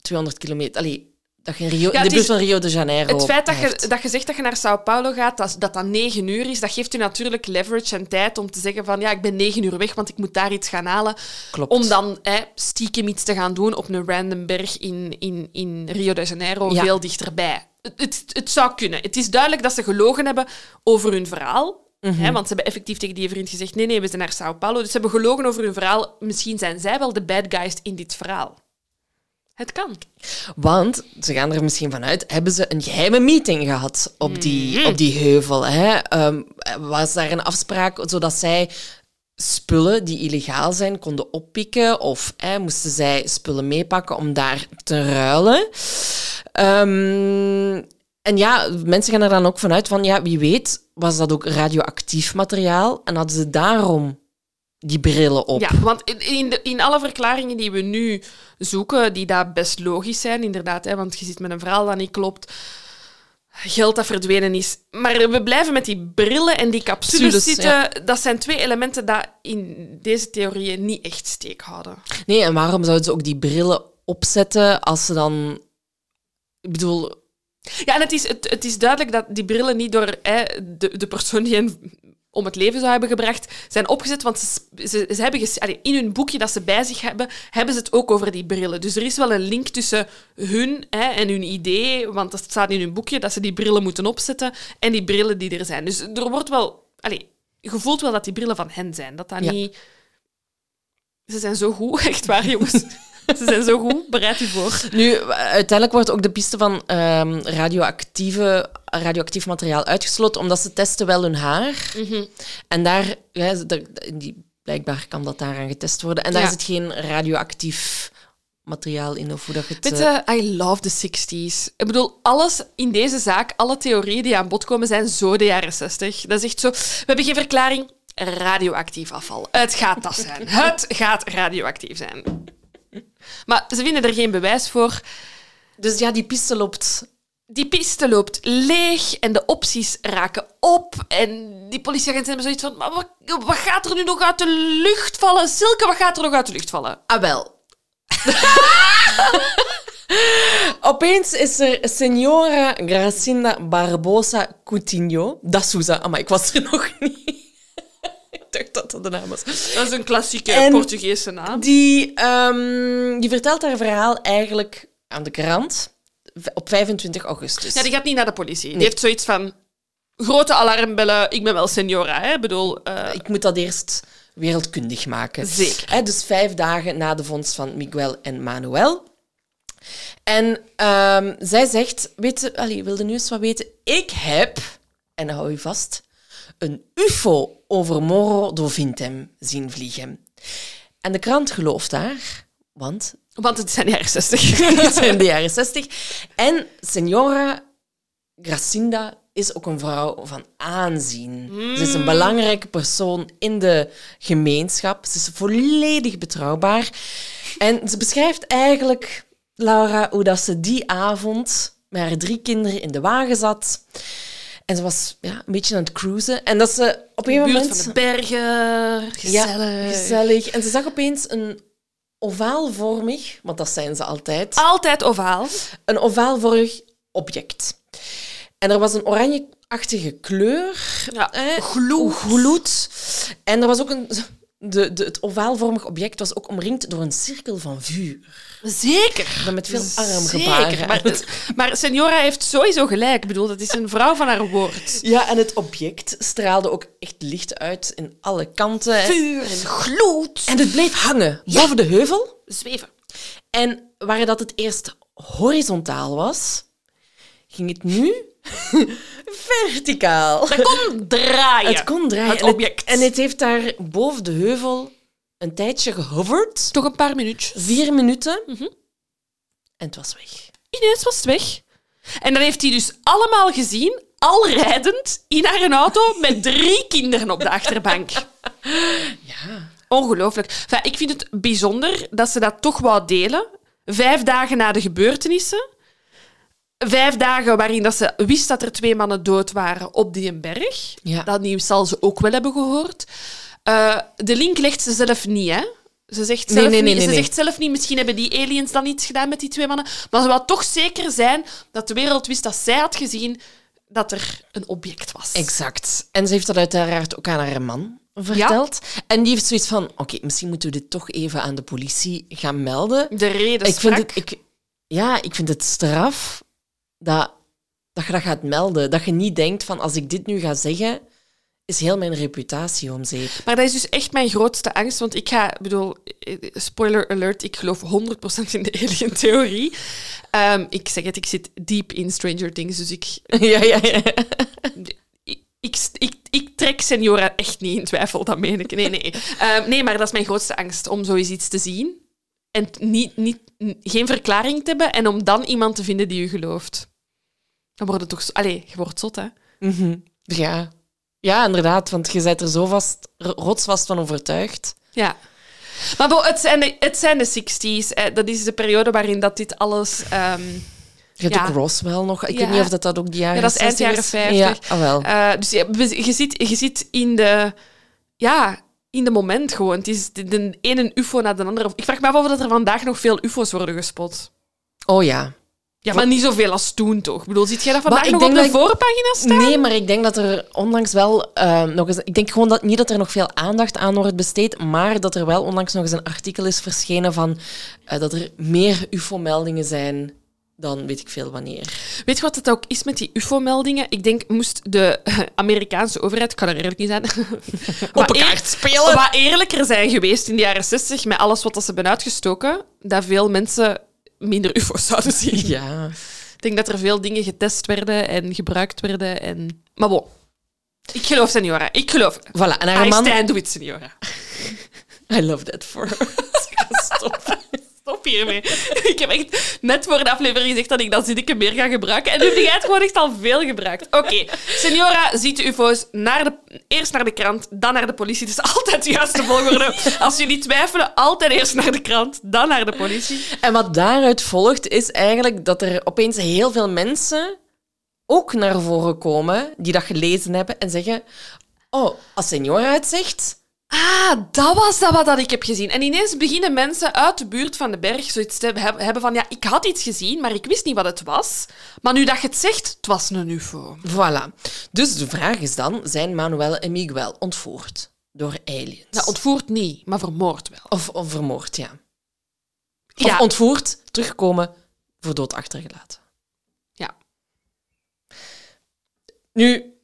200 kilometer... Allee, dat je in Rio, Ja, de is- van Rio de Janeiro Het feit dat je, dat je zegt dat je naar Sao Paulo gaat, dat dat, dat negen uur is, dat geeft u natuurlijk leverage en tijd om te zeggen van ja, ik ben negen uur weg, want ik moet daar iets gaan halen. Klopt. Om dan hè, stiekem iets te gaan doen op een random berg in, in, in Rio de Janeiro, Ja. veel dichterbij. Het, het, het zou kunnen. Het is duidelijk dat ze gelogen hebben over hun verhaal. Mhm. Hè, want ze hebben effectief tegen die vriend gezegd: nee, nee, we zijn naar Sao Paulo. Dus ze hebben gelogen over hun verhaal. Misschien zijn zij wel de bad guys in dit verhaal. Het kan. Want, ze gaan er misschien vanuit, hebben ze een geheime meeting gehad op die, op die heuvel. Hè? Ehm, was daar een afspraak zodat zij spullen die illegaal zijn konden oppikken? Of hè, moesten zij spullen meepakken om daar te ruilen? Ehm, en ja, mensen gaan er dan ook vanuit van, ja, wie weet was dat ook radioactief materiaal en hadden ze daarom die brillen op. Ja, want in, in, de, in alle verklaringen die we nu zoeken, die daar best logisch zijn, inderdaad, hè, want je zit met een verhaal dat niet klopt, geld dat verdwenen is. Maar we blijven met die brillen en die capsules zitten. Dat zijn twee elementen die in deze theorieën niet echt steek houden. Nee, en waarom zouden ze ook die brillen opzetten als ze dan... Ik bedoel, Ja, en het is, het, het is duidelijk dat die brillen niet door hè, de, de persoon die hen om het leven zou hebben gebracht, zijn opgezet. Want ze, ze, ze hebben allee, in hun boekje dat ze bij zich hebben, hebben ze het ook over die brillen. Dus er is wel een link tussen hun hè, en hun idee, want dat staat in hun boekje, dat ze die brillen moeten opzetten, en die brillen die er zijn. Dus er wordt wel... Allee, je voelt wel dat die brillen van hen zijn. Dat dat Ja. niet... Ze zijn zo goed, echt waar, jongens. Ze zijn zo goed, bereid u voor. nu, uiteindelijk wordt ook de piste van ehm, radioactieve, radioactief materiaal uitgesloten, omdat ze testen wel hun haar. En daar, ja, die, blijkbaar kan dat daaraan getest worden. En daar Ja. zit geen radioactief materiaal in, of hoe dat het... Weet eh, I love the 60s. Ik bedoel, alles in deze zaak, alle theorieën die aan bod komen, zijn zo de jaren 60. Dat is echt zo. We hebben geen verklaring. radioactief afval. Het gaat dat zijn. Het gaat radioactief zijn. Maar ze vinden er geen bewijs voor. Dus ja, die piste loopt... Die piste loopt leeg en de opties raken op. En die politieagenten hebben zoiets van... Maar wat, wat gaat er nu nog uit de lucht vallen? Silke, wat gaat er nog uit de lucht vallen? Ah, wel. Opeens is er Senora Gracinda Barbosa Coutinho. Da Souza. Maar ik was er nog niet. Dacht dat dat de naam was. Dat is een klassieke En- Portugese naam. Die, ehm, die vertelt haar verhaal eigenlijk aan de krant op 25 augustus. Ja, die gaat niet naar de politie. Die heeft zoiets van... Grote alarmbellen, ik ben wel seniora, hè. Ik bedoel... eh, Ik moet dat eerst wereldkundig maken. Zeker. Dus vijf dagen na de vondst van Miguel en Manuel. En ehm, zij zegt, weet je, allee, wilde nu eens wat weten? Ik heb, en dan hou je vast, een ufo over Morro do Vintem zien vliegen. En de krant gelooft haar, want Want het zijn de jaren 60. het zijn de jaren 60. En Senora Gracinda is ook een vrouw van aanzien. Ze is een belangrijke persoon in de gemeenschap. Ze is volledig betrouwbaar. En ze beschrijft eigenlijk, Laura, hoe dat ze die avond met haar drie kinderen in de wagen zat. En ze was ja, een beetje aan het cruisen. En dat ze op een gegeven moment... van de bergen. Gezellig. Ja, gezellig. En ze zag opeens een ovaalvormig, want dat zijn ze altijd, Altijd ovaal. een ovaalvormig object. En er was een oranjeachtige kleur. Ja, gloed. gloed. En er was ook een... De, de, het ovaalvormig object was ook omringd door een cirkel van vuur. Zeker. Dan met veel armgebaren. Zeker. Maar, maar Senora heeft sowieso gelijk. Ik bedoel, dat is een vrouw van haar woord. Ja, en het object straalde ook echt licht uit in alle kanten. Vuur en gloed. En het bleef hangen boven de heuvel. Zweven. En waar dat het eerst horizontaal was, ging het nu verticaal. Dat kon draaien. Het kon draaien. Het En object. En het heeft daar boven de heuvel een tijdje gehoverd. Toch een paar minuutjes. Vier minuten. Mhm. En het was weg. Ineens was het weg. En dan heeft hij dus allemaal gezien, al rijdend, in haar auto met drie kinderen op de achterbank. Ja. Ongelooflijk. Enfin, ik vind het bijzonder dat ze dat toch wou delen. Vijf dagen na de gebeurtenissen. Vijf dagen waarin dat ze wist dat er twee mannen dood waren op die berg. Ja. Dat nieuws zal ze ook wel hebben gehoord. Eh, de link legt ze zelf niet, hè? Ze zegt zelf, nee, nee, niet, nee, ze nee. zegt zelf niet, misschien hebben die aliens dan iets gedaan met die twee mannen. Maar ze wou toch zeker zijn dat de wereld wist dat zij had gezien dat er een object was. Exact. En ze heeft dat uiteraard ook aan haar man verteld. En die heeft zoiets van, oké, misschien moeten we dit toch even aan de politie gaan melden. De reden ik vind sprak. het, ik, ja, ik vind het straf dat, dat je dat gaat melden. Dat je niet denkt van, als ik dit nu ga zeggen, is heel mijn reputatie om zeep. Maar dat is dus echt mijn grootste angst. Want ik ga, bedoel, spoiler alert, ik geloof 100% in de alien-theorie. Ehm, ik zeg het, ik zit diep in Stranger Things, dus ik, ja, ja, ja. ik, ik, ik, ik trek Senora echt niet in twijfel, dat meen ik. Nee, nee. Ehm, nee, maar dat is mijn grootste angst, om zoiets iets te zien. En niet, niet, geen verklaring te hebben en om dan iemand te vinden die u gelooft. Dan wordt het toch... Allee, je wordt zot, hè? Mhm. ja. Ja, inderdaad, want je bent er zo vast, rotsvast van overtuigd. Ja. Maar bo, het, zijn de, het zijn de 60s. eh, Dat is de periode waarin dat dit alles... ehm, Je hebt Ja. ook Roswell nog. Ik Ja. weet niet of dat, dat ook die jaren Ja, dat is eind 60 jaren is. 50. Ja, ah, wel. eh, dus je, je, zit, je zit in de... Ja, in de moment gewoon. Het is de, de ene ufo na de andere. Ik vraag me af of dat er vandaag nog veel ufo's worden gespot. Oh ja. Ja, maar niet zoveel als toen, toch? Ik bedoel, ziet jij dat vandaag ik nog op denk de ik- voorpagina staan? Nee, maar ik denk dat er onlangs wel eh, nog eens... Ik denk gewoon dat niet dat er nog veel aandacht aan wordt besteed, maar dat er wel onlangs nog eens een artikel is verschenen van eh, dat er meer ufo-meldingen zijn dan weet ik veel wanneer. Weet je wat het ook is met die ufo-meldingen? Ik denk, moest de Amerikaanse overheid, ik kan er eerlijk niet zijn, wat, eer- spelen! wat eerlijker zijn geweest in de jaren 60 met alles wat dat ze hebben uitgestoken, dat veel mensen minder ufo's zouden zien. Ja. Ik denk dat er veel dingen getest werden en gebruikt werden. En... Maar bon, ik geloof Senora. Ik geloof. Voilà, en haar I man... stand with Senora. I love that for her. Stop. Stop hiermee. ik heb echt net voor de aflevering gezegd dat ik dat zinnetje meer ga gebruiken. En nu heb jij het gewoon echt al veel gebruikt. Oké, Senora ziet de ufo's naar de, eerst naar de krant, dan naar de politie. Het is altijd de juiste volgorde. Als jullie twijfelen, altijd eerst naar de krant, dan naar de politie. En wat daaruit volgt, is eigenlijk dat er opeens heel veel mensen ook naar voren komen die dat gelezen hebben en zeggen: Oh, als Senora het zegt. Ah, dat was dat wat dat ik heb gezien. En ineens beginnen mensen uit de buurt van de berg zoiets te hebben van ja, ik had iets gezien, maar ik wist niet wat het was. Maar nu dat je het zegt, het was een ufo. Voilà. Dus de vraag is dan: zijn Manuel en Miguel ontvoerd door aliens? Nou, ontvoerd niet, maar vermoord wel. of, of vermoord, ja. Of Ja. ontvoerd, terugkomen, voor dood achtergelaten. Ja. Nu,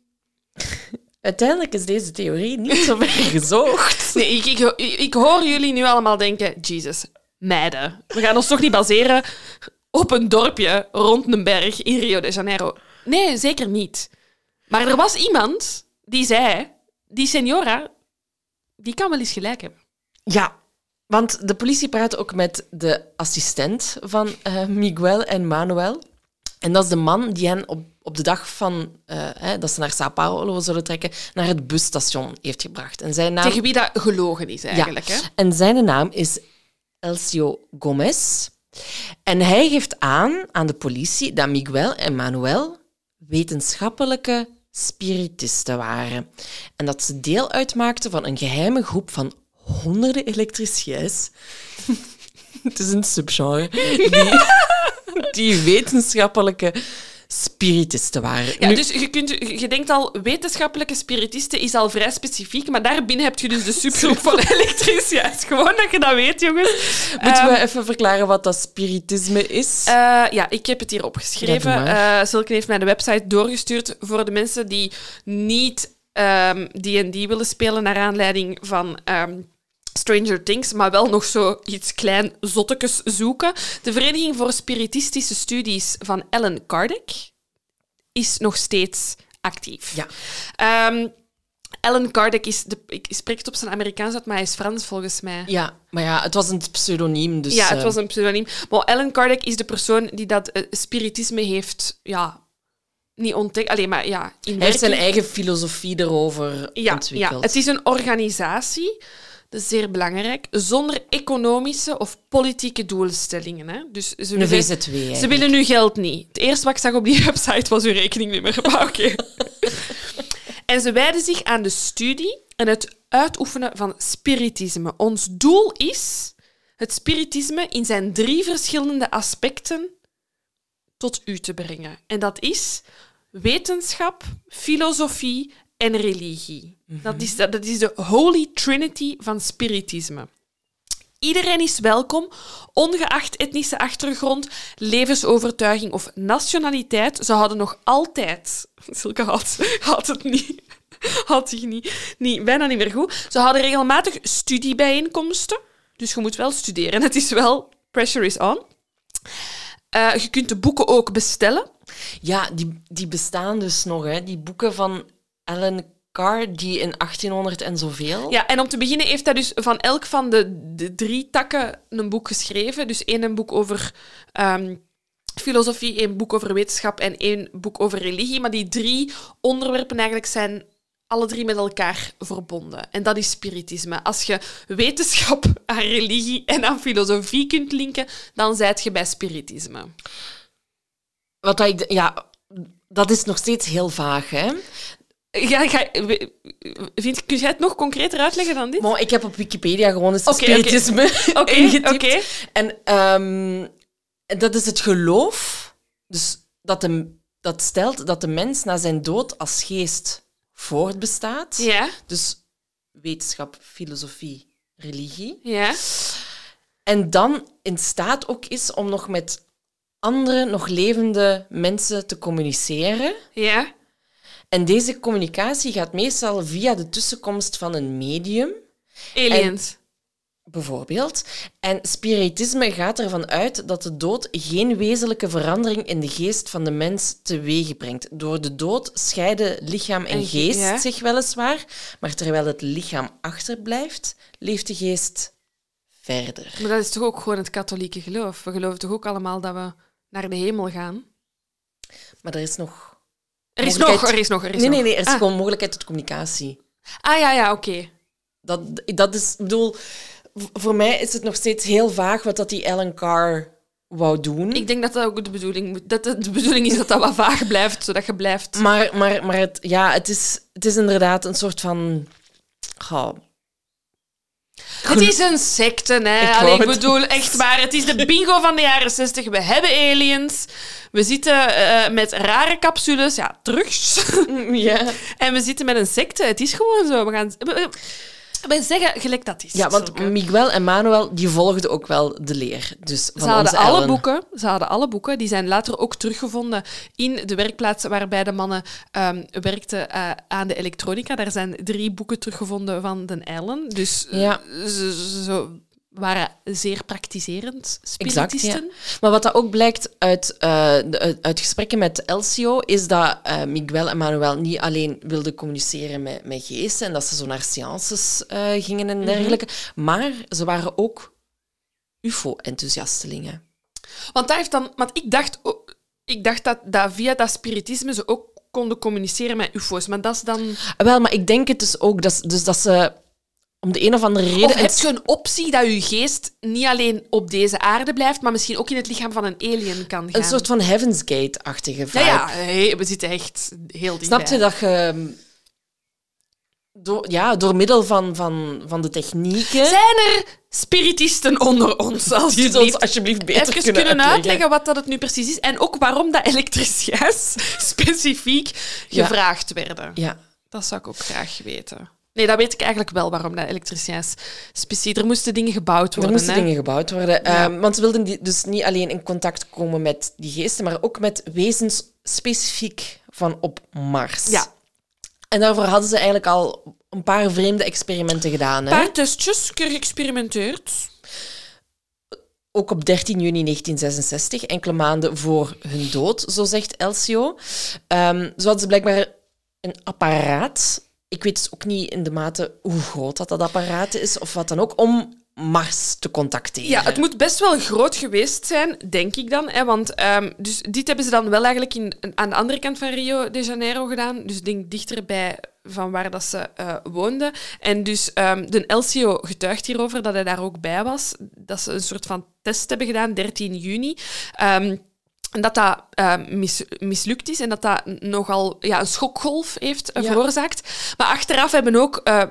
uiteindelijk is deze theorie niet zo ver gezocht. Nee, ik, ik, ik hoor jullie nu allemaal denken, Jesus, meiden. We gaan ons toch niet baseren op een dorpje rond een berg in Rio de Janeiro. Nee, zeker niet. Maar er was iemand die zei, die senora, die kan wel eens gelijk hebben. Ja, want de politie praat ook met de assistent van eh, Miguel en Manuel. En dat is de man die hen op, op de dag van, eh, hè, dat ze naar Sao Paulo zullen trekken, naar het busstation heeft gebracht. En zijn naam... Tegen wie dat gelogen is eigenlijk. Ja. Hè? En zijn naam is Elcio Gomez. En hij geeft aan aan de politie dat Miguel en Manuel wetenschappelijke spiritisten waren. En dat ze deel uitmaakten van een geheime groep van honderden elektriciëns. Het is een subgenre. Die, die wetenschappelijke spiritisten waren. Ja, Nu- dus je, kunt, je denkt al, wetenschappelijke spiritisten is al vrij specifiek, maar daarbinnen heb je dus de subgroep van elektriciëns. Gewoon dat je dat weet, jongens. Moeten Ehm, we even verklaren wat dat spiritisme is? Eh, ja, ik heb het hier opgeschreven. Ja. Eh Silke heeft mij de website doorgestuurd voor de mensen die niet ehm, D&D willen spelen naar aanleiding van ehm, Stranger Things, maar wel nog zo iets klein zottekes zoeken. De Vereniging voor Spiritistische Studies van Ellen Kardec is nog steeds actief. Ja. Ehm, Ellen Kardec is, de, ik spreek het op zijn Amerikaans uit, maar hij is Frans volgens mij. Ja, maar ja, het was een pseudoniem. Dus, ja, het eh, was een pseudoniem. Maar Ellen Kardec is de persoon die dat eh, spiritisme heeft, ja, niet ontdekt. Alleen maar ja, in Hij heeft zijn eigen filosofie erover ja, ontwikkeld. ja, het is een organisatie, zeer belangrijk, zonder economische of politieke doelstellingen. Hè. Dus ze willen, VZW. ze willen nu geld niet. Het eerste wat ik zag op die website was uw rekeningnummer. Maar oké. en ze wijden zich aan de studie en het uitoefenen van spiritisme. Ons doel is het spiritisme in zijn drie verschillende aspecten tot u te brengen. En dat is wetenschap, filosofie en religie. Dat, is, dat, is de Holy Trinity van spiritisme. Iedereen is welkom, ongeacht etnische achtergrond, levensovertuiging of nationaliteit. Ze hadden nog altijd... Zulke had, had het niet... Had zich niet, niet, bijna niet meer goed. Ze hadden regelmatig studiebijeenkomsten. Dus je moet wel studeren. Het is wel... Pressure is on. Eh, je kunt de boeken ook bestellen. Ja, die, die bestaan dus nog, hè. Die boeken van Alan Carr, die in 1800 en zoveel... Ja, en om te beginnen heeft hij dus van elk van de, de drie takken een boek geschreven. Dus één een boek over ehm, filosofie, één boek over wetenschap en één boek over religie. Maar die drie onderwerpen eigenlijk zijn alle drie met elkaar verbonden. En dat is spiritisme. Als je wetenschap aan religie en aan filosofie kunt linken, dan zijt je bij spiritisme. Wat ik... Ja, dat is nog steeds heel vaag, hè. Ja, ga, vind, kun jij het nog concreter uitleggen dan dit? Maar ik heb op Wikipedia gewoon eens spiritisme oké. En ehm, dat is het geloof, dus dat, de, dat stelt dat de mens na zijn dood als geest voortbestaat. Ja, Dus wetenschap, filosofie, religie. ja. En dan in staat ook is om nog met andere, nog levende mensen te communiceren. Ja. En deze communicatie gaat meestal via de tussenkomst van een medium. Aliens. Bijvoorbeeld. En spiritisme gaat ervan uit dat de dood geen wezenlijke verandering in de geest van de mens teweeg brengt. Door de dood scheiden lichaam en En ge- geest ja. zich weliswaar, maar terwijl het lichaam achterblijft, leeft de geest verder. Maar dat is toch ook gewoon het katholieke geloof? We geloven toch ook allemaal dat we naar de hemel gaan? Maar er is nog... Er is nog, er is nog, er is Nee, nog. nee, nee. Er is Ah. gewoon mogelijkheid tot communicatie. Ah ja, ja, oké. Dat, dat is... Bedoel, voor mij is het nog steeds heel vaag wat dat die Ellen Carr wou doen. Ik denk dat dat ook de bedoeling, dat de bedoeling is dat dat wat vaag blijft, zodat je blijft... Maar, maar, maar het, ja, het, is, het is inderdaad een soort van... Goh, Het is een secte, hè. Ik Allee, ik bedoel, echt waar. Het is de bingo van de jaren 60. We hebben aliens. We zitten eh, met rare capsules. Ja, drugs. ja. en we zitten met een secte. Het is gewoon zo. We gaan... we zeggen gelijk dat is. ja, want Zulke. Miguel en Manuel die volgden ook wel de leer. Dus van Ze hadden onze alle Ellen. boeken. Ze hadden alle boeken. Die zijn later ook teruggevonden in de werkplaats waarbij de mannen ehm, werkten eh, aan de elektronica. Daar zijn drie boeken teruggevonden van de Ellen. Dus eh, Ja. ze waren zeer praktiserend Exact, spiritisten. ja. Maar wat dat ook blijkt uit, eh, de- uit, gesprekken met Elcio, is dat eh, Miguel en Manuel niet alleen wilden communiceren met, met geesten en dat ze zo naar seances eh, gingen en dergelijke, maar ze waren ook UFO-enthousiastelingen. Want, dat heeft dan, want ik dacht, ook- ik dacht dat, dat via dat spiritisme ze ook konden communiceren met ufo's. Maar dat is dan... Wel, maar ik denk het dus ook, dat, dus dat ze om de een of andere reden... Of heb je een optie dat je geest niet alleen op deze aarde blijft, maar misschien ook in het lichaam van een alien kan gaan? een soort van Heaven's Gate-achtige Ja, vibe. ja, we zitten echt heel dichtbij. Snap je dat je... ehm, Door, ja, door middel van, van, van de technieken... Zijn er spiritisten onder ons? die het ons Alsjeblieft. beter Even kunnen, kunnen uitleggen. uitleggen wat dat het nu precies is en ook waarom dat elektriciëns specifiek Ja. gevraagd werden. Ja. Dat zou ik ook graag weten. Nee, dat weet ik eigenlijk wel waarom dat elektriciëns specifiek... Er moesten dingen gebouwd Er worden. moesten hè? dingen gebouwd worden. Ja. Ehm, want ze wilden die- dus niet alleen in contact komen met die geesten, maar ook met wezens specifiek van op Mars. Ja. En daarvoor hadden ze eigenlijk al een paar vreemde experimenten gedaan. Een Hè? paar testjes, keer geëxperimenteerd. Ook op 13 juni 1966, enkele maanden voor hun dood, zo zegt Elcio. Zo hadden ze blijkbaar een apparaat. Ik weet dus ook niet in de mate hoe groot dat, dat apparaat is of wat dan ook, om Mars te contacteren. Ja, het moet best wel groot geweest zijn, denk ik dan. Hè, want ehm, dus dit hebben ze dan wel eigenlijk in, aan de andere kant van Rio de Janeiro gedaan. Dus denk dichterbij van waar dat ze eh, woonden. En dus ehm, de Elcio getuigt hierover dat hij daar ook bij was. Dat ze een soort van test hebben gedaan, 13 juni. En dat dat eh, mis- mislukt is en dat dat nogal ja, een schokgolf heeft eh, Ja. veroorzaakt. Maar achteraf hebben ook eh,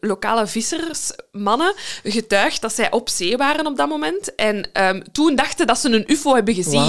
lokale vissersmannen getuigd dat zij op zee waren op dat moment. En ehm, toen dachten dat ze een ufo hebben gezien.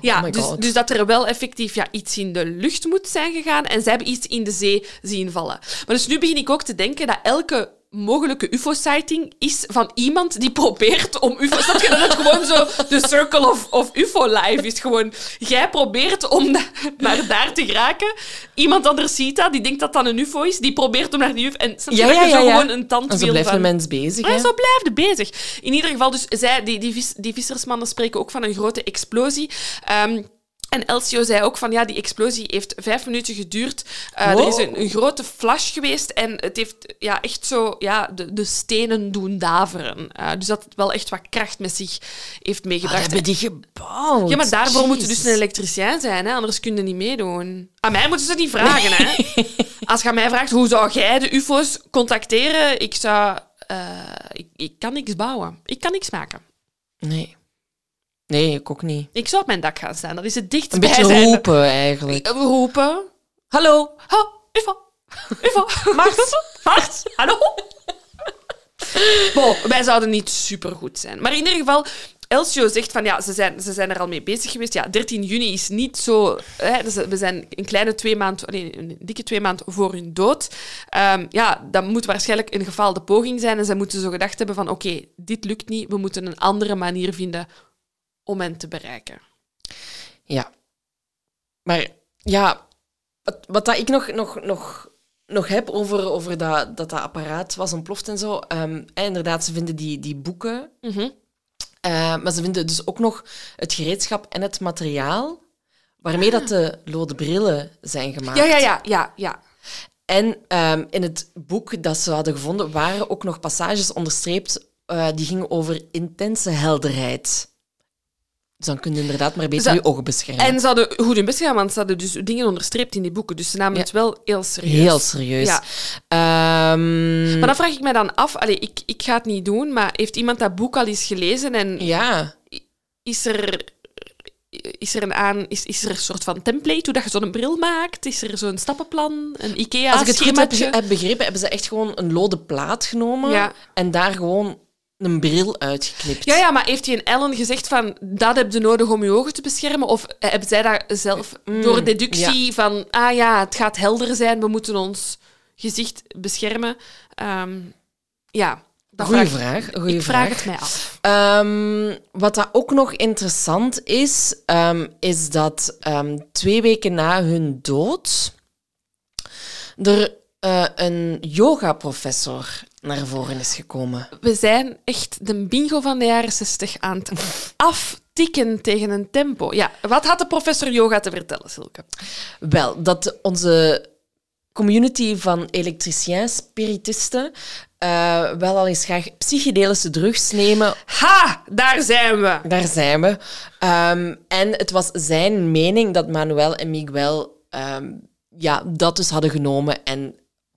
Ja, Oh dus, dus dat er wel effectief ja, iets in de lucht moet zijn gegaan en zij hebben iets in de zee zien vallen. Maar dus nu begin ik ook te denken dat elke mogelijke ufo-sighting is van iemand die probeert om ufo... Snap je dat het gewoon zo de circle of, of ufo-life is? Gewoon, jij probeert om da- naar daar te geraken. Iemand anders ziet dat, die denkt dat dat een ufo is, die probeert om naar die ufo... En snap je Ja, dat ja, ja, zo ja. gewoon een En tandwiel zo blijft van... een mens bezig. Ja, zo blijft bezig. In ieder geval, dus zij, die, die, vis, die vissersmannen spreken ook van een grote explosie. Ehm, en Elcio zei ook van ja, die explosie heeft vijf minuten geduurd. Eh, Wow. Er is een, een grote flash geweest en het heeft ja, echt zo ja, de, de stenen doen daveren. Eh, dus dat het wel echt wat kracht met zich heeft Wat meegebracht. hebben die gebouwd? ja, maar daarvoor moet je dus een elektricien zijn, hè? anders kun je niet meedoen. Aan mij moeten ze niet vragen. Hè? Als je aan mij vraagt hoe zou jij de UFO's contacteren, ik zou. eh, ik, ik kan niks bouwen. Ik kan niks maken. Nee. Nee, ik ook niet. Ik zou op mijn dak gaan staan. Dat is het dichtst Een bij beetje roepen, eigenlijk. We roepen. Hallo. Ha, UFO. UFO. Mars. Mars. Hallo. Bon, wij zouden niet supergoed zijn. Maar in ieder geval, Elcio zegt van ja, ze zijn, ze zijn er al mee bezig geweest. Ja, 13 juni is niet zo. Hè, dus we zijn een kleine twee maand, nee, een dikke twee maand voor hun dood. Ehm, ja, dat moet waarschijnlijk een gefaalde poging zijn. En ze moeten zo gedacht hebben van oké, dit lukt niet. We moeten een andere manier vinden om hen te bereiken. Ja. Maar ja, wat, wat dat ik nog, nog, nog, nog heb over, over dat, dat dat apparaat was ontploft en zo. ehm, en inderdaad, ze vinden die, die boeken. Mhm. eh, maar ze vinden dus ook nog het gereedschap en het materiaal waarmee dat de lode brillen zijn gemaakt. Ja, ja, ja, ja, ja. En ehm, in het boek dat ze hadden gevonden waren ook nog passages onderstreept eh, die ging over intense helderheid. Dus dan kun je inderdaad maar beter je ogen beschermen. En ze hadden goed hun best gedaan, want ze hadden dus dingen onderstreept in die boeken. Dus ze namen Ja. het wel heel serieus. Heel serieus. Ja. Ehm, Maar dan vraag ik mij dan af, allee, ik, ik ga het niet doen, maar heeft iemand dat boek al eens gelezen en ja. is er, is er een aan, is, is er een soort van template hoe dat je zo'n bril maakt? Is er zo'n stappenplan, een IKEA Als ik het goed heb, begrepen, hebben ze echt gewoon een lode plaat genomen Ja. en daar gewoon een bril uitgeknipt. Ja, ja, maar heeft hij een Ellen gezegd van dat heb je nodig om je ogen te beschermen? Of hebben zij dat zelf Mm, door deductie van ah ja, het gaat helder zijn, we moeten ons gezicht beschermen? Ehm, ja, dat Goeie vraag, vraag. Goeie ik vraag vraag. het mij af. Ehm, wat dat ook nog interessant is, ehm, is dat twee weken na hun dood er eh, een yoga-professor naar voren is gekomen. We zijn echt de bingo van de jaren 60 aan het aftikken tegen een tempo. Ja, wat had de professor yoga te vertellen, Silke? Wel, dat onze community van elektriciens, spiritisten, eh, wel al eens graag psychedelische drugs nemen Ha, daar zijn we. Daar zijn we. Ehm, en het was zijn mening dat Manuel en Miguel ehm, ja, dat dus hadden genomen en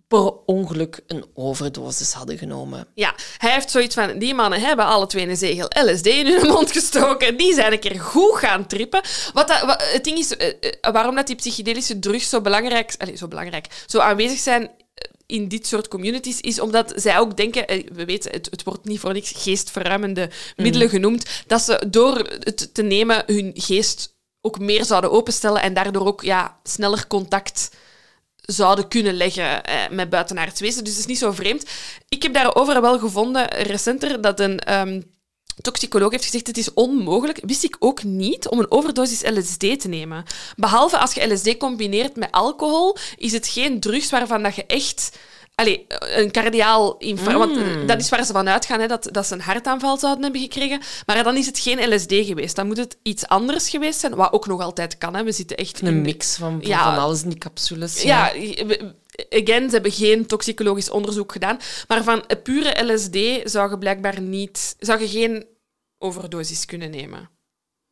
per ongeluk een overdosis hadden genomen. Ja, hij heeft zoiets van, die mannen hebben alle twee een zegel LSD in hun mond gestoken. Die zijn een keer goed gaan trippen. Wat dat, wat- het ding is, eh, eh, waarom dat die psychedelische drugs zo belangrijk, allez, zo belangrijk, zo aanwezig zijn eh, in dit soort communities, is omdat zij ook denken, we weten, het, het wordt niet voor niks geestverruimende middelen genoemd, dat ze door het te nemen hun geest ook meer zouden openstellen en daardoor ook ja, sneller contact zouden kunnen leggen eh, met buitenaards wezen. Dus het is niet zo vreemd. Ik heb daarover wel gevonden, recenter, dat een ehm, toxicoloog heeft gezegd het is onmogelijk, wist ik ook niet, om een overdosis LSD te nemen. Behalve als je LSD combineert met alcohol, is het geen drugs waarvan dat je echt... Allee, een cardiaal infarct. Want eh, dat is waar ze van uitgaan, hè, dat, dat ze een hartaanval zouden hebben gekregen. Maar dan is het geen LSD geweest. Dan moet het iets anders geweest zijn, wat ook nog altijd kan. Hè. We zitten echt in Een mix van, van, Ja. van alles in die capsules. ja, we- again, ze hebben geen toxicologisch onderzoek gedaan. Maar van pure LSD zou je blijkbaar niet... Zou je geen overdosis kunnen nemen.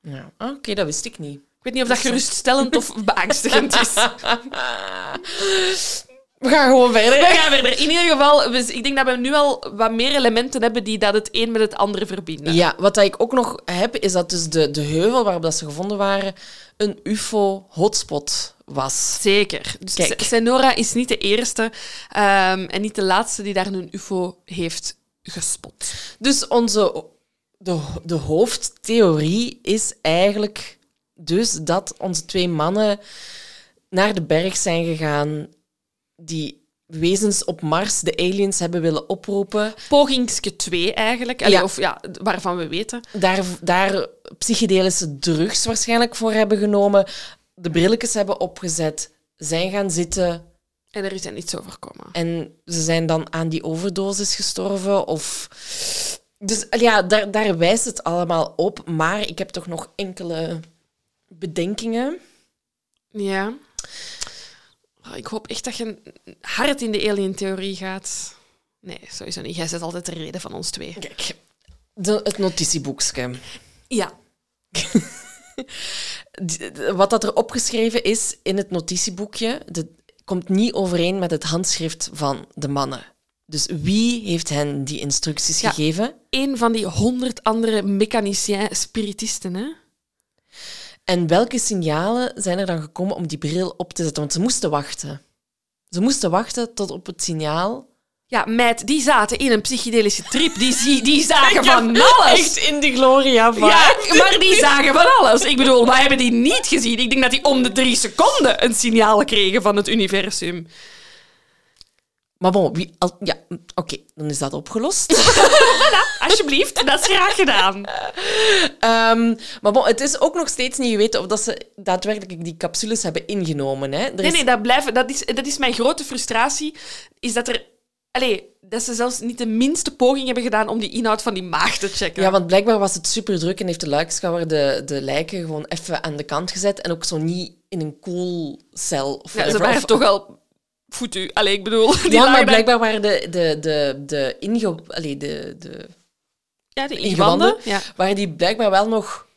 Ja. Ah, Oké, dat wist ik niet. Ik weet niet of dat geruststellend of beangstigend is. We gaan gewoon verder. We gaan verder. In ieder geval, we, ik denk dat we nu al wat meer elementen hebben die dat het een met het andere verbinden. Ja, wat dat ik ook nog heb, is dat dus de, de heuvel waarop dat ze gevonden waren een UFO-hotspot was. Zeker. Dus Kijk. Senora is niet de eerste ehm, en niet de laatste die daar een ufo heeft gespot. Dus onze, de, de hoofdtheorie is eigenlijk dus dat onze twee mannen naar de berg zijn gegaan die wezens op Mars, de aliens, hebben willen oproepen. Pogingske 2 eigenlijk. Allee, Ja. Of ja, waarvan we weten. Daar, daar psychedelische drugs waarschijnlijk voor hebben genomen, de brilletjes hebben opgezet, zijn gaan zitten En er is er niets overkomen. en ze zijn dan aan die overdosis gestorven. Of... Dus ja, daar, daar wijst het allemaal op. Maar ik heb toch nog enkele bedenkingen. Ja. Oh, Ik hoop echt dat je hard in de alien-theorie gaat. Nee, sowieso niet. Jij zet altijd de reden van ons twee. Kijk, de, het notitieboekje. Ja. Wat dat er opgeschreven is in het notitieboekje, dat komt niet overeen met het handschrift van de mannen. Dus wie heeft hen die instructies Ja. gegeven? Een van die honderd andere mechanicien spiritisten, hè? En welke signalen zijn er dan gekomen om die bril op te zetten? Want ze moesten wachten. Ze moesten wachten tot op het signaal. Ja, meid, die zaten in een psychedelische trip. Die, die zagen van alles. in de gloria van. Ja, maar die zagen van alles. Ik bedoel, wij hebben die niet gezien. Ik denk dat die om de drie seconden een signaal kregen van het universum. Maar bon, wie, al- ja, oké, dan is dat opgelost. Alsjeblieft, dat is graag gedaan. Ehm, maar bon, het is ook nog steeds niet geweten of dat ze daadwerkelijk die capsules hebben ingenomen. Hè. Er Nee, is- nee, dat, blijven, dat, is, dat is mijn grote frustratie. Is dat er... Allee, dat ze zelfs niet de minste poging hebben gedaan om die inhoud van die maag te checken. Ja, want blijkbaar was het super druk en heeft de luikschouwer de, de lijken gewoon even aan de kant gezet en ook zo niet in een koelcel of Ja, ze waren Of- toch al... Foutu. Allee, ik bedoel... Die Ja, maar blijkbaar waren de, de, de, de, inge, allee, de, de Ja, de ingewanden. ingewanden. Ja. waren die blijkbaar wel nog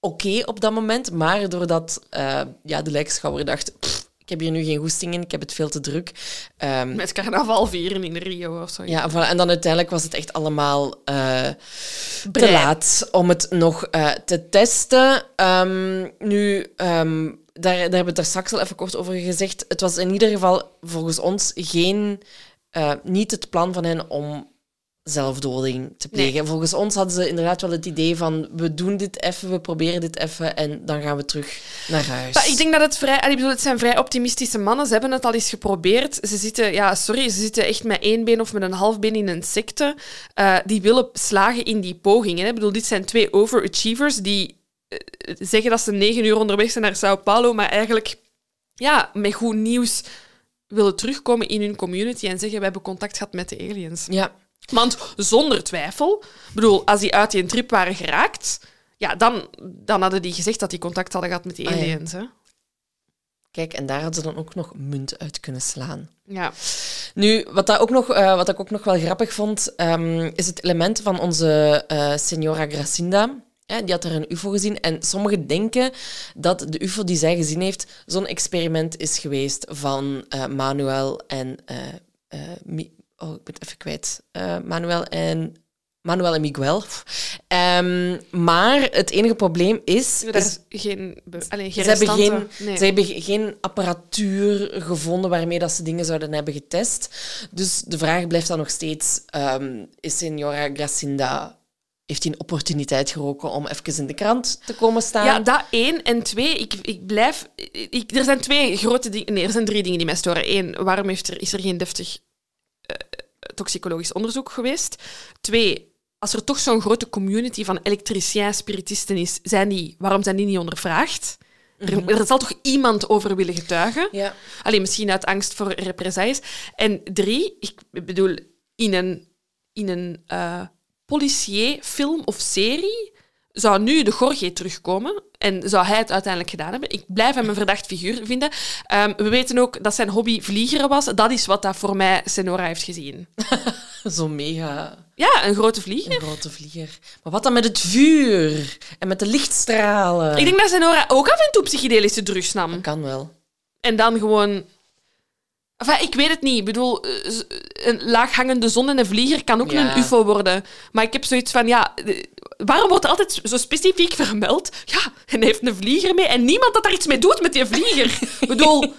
oké op dat moment. Maar doordat eh, ja, de lijkschouwer dacht... "Pff, ik heb hier nu geen goesting in, ik heb het veel te druk. Ehm, Met carnaval vieren in Rio of zo. ja, en dan uiteindelijk was het echt allemaal eh, te laat om het nog eh, te testen. Ehm, nu, ehm, daar, daar hebben we het daar straks al even kort over gezegd. Het was in ieder geval volgens ons geen, eh, niet het plan van hen om zelfdoding te plegen. Volgens ons hadden ze inderdaad wel het idee van we doen dit even, we proberen dit even en dan gaan we terug naar huis. Maar ik denk dat het vrij... Ik bedoel, het zijn vrij optimistische mannen. Ze hebben het al eens geprobeerd. Ze zitten... Ja, sorry. Ze zitten echt met één been of met een half been in een secte. Eh, die willen slagen in die pogingen. Ik bedoel, dit zijn twee overachievers die zeggen dat ze negen uur onderweg zijn naar Sao Paulo, maar eigenlijk ja, met goed nieuws willen terugkomen in hun community en zeggen we hebben contact gehad met de aliens. Ja, Want zonder twijfel, bedoel, als die uit die trip waren geraakt, ja, dan, dan hadden die gezegd dat die contact hadden gehad met die Ah, ja. aliens. Hè? kijk, en daar hadden ze dan ook nog munt uit kunnen slaan. Ja. Nu, wat, dat ook nog, eh, wat ik ook nog wel grappig vond, ehm, is het element van onze eh Senora Gracinda. Hè, die had er een UFO gezien. En sommigen denken dat de UFO die zij gezien heeft zo'n experiment is geweest van eh, Manuel en. eh, eh, oh, ik ben het even kwijt. Manuel en. Manuel en Miguel. Ehm, maar het enige probleem is. Is geen, geen ze hebben, geen, Nee. ze hebben ge- geen apparatuur gevonden waarmee dat ze dingen zouden hebben getest. Dus de vraag blijft dan nog steeds: ehm, is Senora Gracinda. Heeft hij een opportuniteit geroken om even in de krant te komen staan? Ja, dat één. En twee, ik, ik blijf... Ik, er zijn twee grote dingen... Nee, er zijn drie dingen die mij storen. Eén, waarom heeft er, is er geen deftig eh, toxicologisch onderzoek geweest? Twee, als er toch zo'n grote community van elektriciens, spiritisten is, zijn die, waarom zijn die niet ondervraagd? Er, er zal toch iemand over willen getuigen? Ja. Alleen misschien uit angst voor represailles. En drie, ik bedoel, in een, in een eh politieerfilm of serie zou nu de Gorge terugkomen en zou hij het uiteindelijk gedaan hebben. Ik blijf hem een verdacht figuur vinden. Ehm, we weten ook dat zijn hobby vliegeren was. Dat is wat dat voor mij Senora heeft gezien. Zo'n mega Ja, een grote vlieger. een grote vlieger. Maar wat dan met het vuur en met de lichtstralen? Ik denk dat Senora ook af en toe psychedelische drugs nam. Kan wel. En dan gewoon... Enfin, ik weet het niet. Ik bedoel, eh, een laaghangende zon en een vlieger kan ook Ja. een ufo worden. Maar ik heb zoiets van, ja... Waarom wordt er altijd zo specifiek vermeld? Ja, en hij heeft een vlieger mee en niemand dat daar iets mee doet met die vlieger. ik bedoel,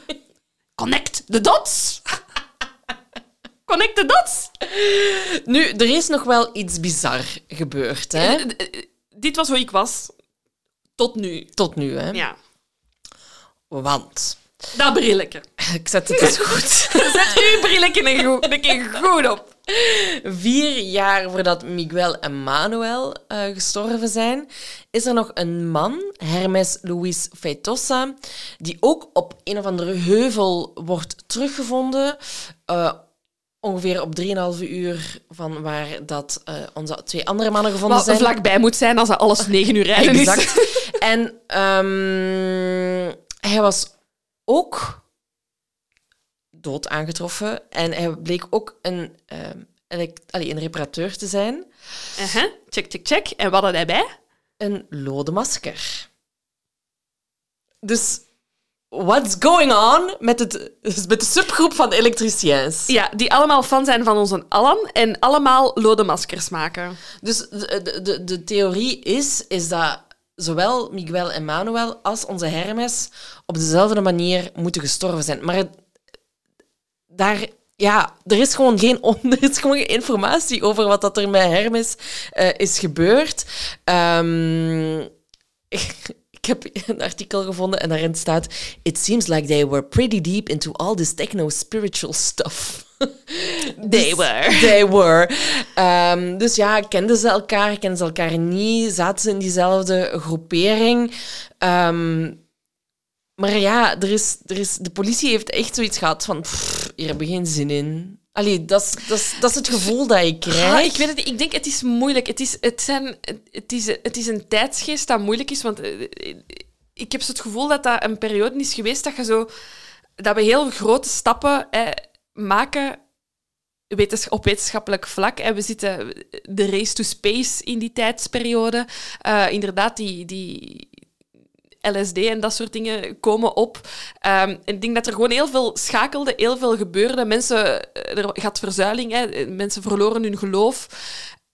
connect the dots. Connect the dots. Nu, er is nog wel iets bizar gebeurd, hè? Eh, Dit was hoe ik was. Tot nu. Tot nu, hè? Ja. Want... Dat brilletje. Ik zet het eens goed. Zet uw brilletje een, goed, een keer goed op. Vier jaar voordat Miguel en Manuel eh, gestorven zijn, is er nog een man, Hermes Luis Feitosa, die ook op een of andere heuvel wordt teruggevonden. eh, ongeveer op 3,5 uur van waar dat, eh, onze twee andere mannen gevonden Wat zijn. vlakbij moet zijn als dat alles negen uur rijden is. Exact. En ehm, hij was ook dood aangetroffen. En hij bleek ook een, ehm, allee, een reparateur te zijn. Uh-huh. Check, check, check. En wat had hij bij? Een lode masker. Dus what's going on met, het, met de subgroep van elektriciens? Ja, die allemaal fan zijn van onze Allan en allemaal lode maskers maken. Dus de, de, de, de theorie is, is dat zowel Miguel en Manuel als onze Hermes op dezelfde manier moeten gestorven zijn. Maar daar, ja, er is gewoon geen, on- er is gewoon geen informatie over wat dat er met Hermes eh, is gebeurd. Ehm, ik heb een artikel gevonden en daarin staat: It seems like they were pretty deep into all this techno-spiritual stuff. They were. They were. Ehm, dus ja, kenden ze elkaar, kenden ze elkaar niet, zaten ze in diezelfde groepering. Ehm, maar ja, er is, er is, de politie heeft echt zoiets gehad van, pff, hier hebben we geen zin in. Allee, dat is, het gevoel dat ik krijg. Ah, ik weet het niet. Ik denk, het is moeilijk. Het is, het zijn, het is, het is een tijdsgeest dat moeilijk is, want eh, ik heb zo het gevoel dat dat een periode is geweest dat je zo... Dat we heel grote stappen eh, maken op wetenschappelijk vlak. En we zitten de race to space in die tijdsperiode. Eh, inderdaad, die, die LSD en dat soort dingen komen op. En ik denk dat er gewoon heel veel schakelde, heel veel gebeurde. Mensen, eh, er gaat verzuiling, hè. mensen verloren hun geloof.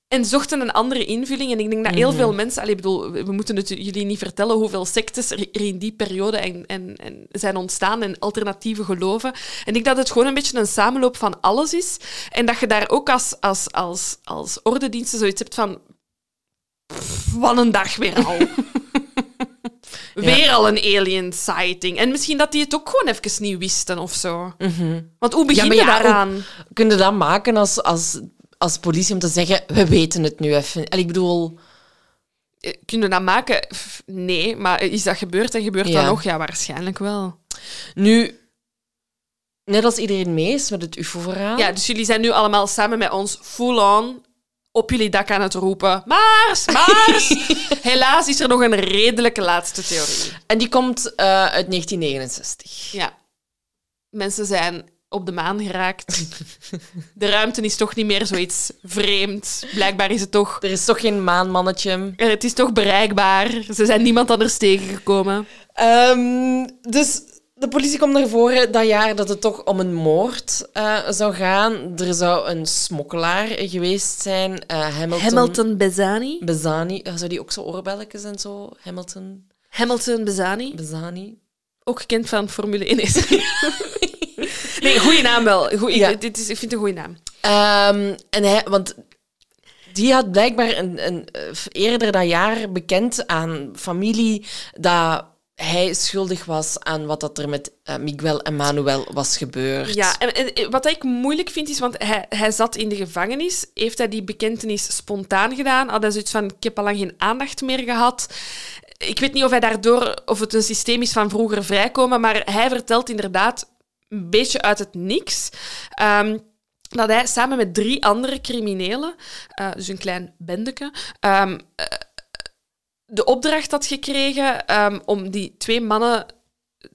En zochten een andere invulling. En ik denk dat heel veel mensen... Allee, bedoel, we moeten het jullie niet vertellen hoeveel sectes er in die periode en, en, en zijn ontstaan en alternatieve geloven. En ik denk dat het gewoon een beetje een samenloop van alles is. En dat je daar ook als, als, als, als ordediensten zoiets hebt van... "Pff, Wat een dag weer al. Weer al een alien sighting. En misschien dat die het ook gewoon even niet wisten of zo. Want hoe begin je ja, daaraan? Kun je dat maken als, als, als politie om te zeggen, we weten het nu even? En ik bedoel, Eh, Kunnen we dat maken? Nee, maar is dat gebeurd en gebeurt Ja. dat nog? Ja, waarschijnlijk wel. nu, net als iedereen mee is met het UFO-verhaal. Ja, dus jullie zijn nu allemaal samen met ons full-on op jullie dak aan het roepen. Mars, Mars! Helaas is er nog een redelijke laatste theorie. En die komt eh, uit 1969. Ja. Mensen zijn op de maan geraakt. De ruimte is toch niet meer zoiets vreemd. Blijkbaar is het toch... Er is toch geen maanmannetje. Het is toch bereikbaar. Ze zijn niemand anders tegengekomen. Ehm, dus de politie komt naar voren dat jaar dat het toch om een moord eh, zou gaan. Er zou een smokkelaar geweest zijn. eh, Hamilton. Hamilton Bezani. Bezani. Eh, Zou die ook zo oorbelletjes en zo? Hamilton. Hamilton Bezani. Bezani. Ook gekend van Formule 1. Nee, goede naam wel. Goeie, Ja. dit is, ik vind het een goede naam. Ehm, en hij, want die had blijkbaar een, een, eh, eerder dat jaar bekend aan familie dat hij schuldig was aan wat dat er met eh, Miguel en Manuel was gebeurd. Ja, en, en wat ik moeilijk vind is, want hij, hij zat in de gevangenis. Heeft hij die bekentenis spontaan gedaan? Had hij zoiets van, ik heb al lang geen aandacht meer gehad. Ik weet niet of hij daardoor, of het een systeem is van vroeger vrijkomen, maar hij vertelt inderdaad een beetje uit het niks. ehm, dat hij samen met drie andere criminelen, eh, dus een klein bendeke, ehm, eh, de opdracht had gekregen ehm, om die twee mannen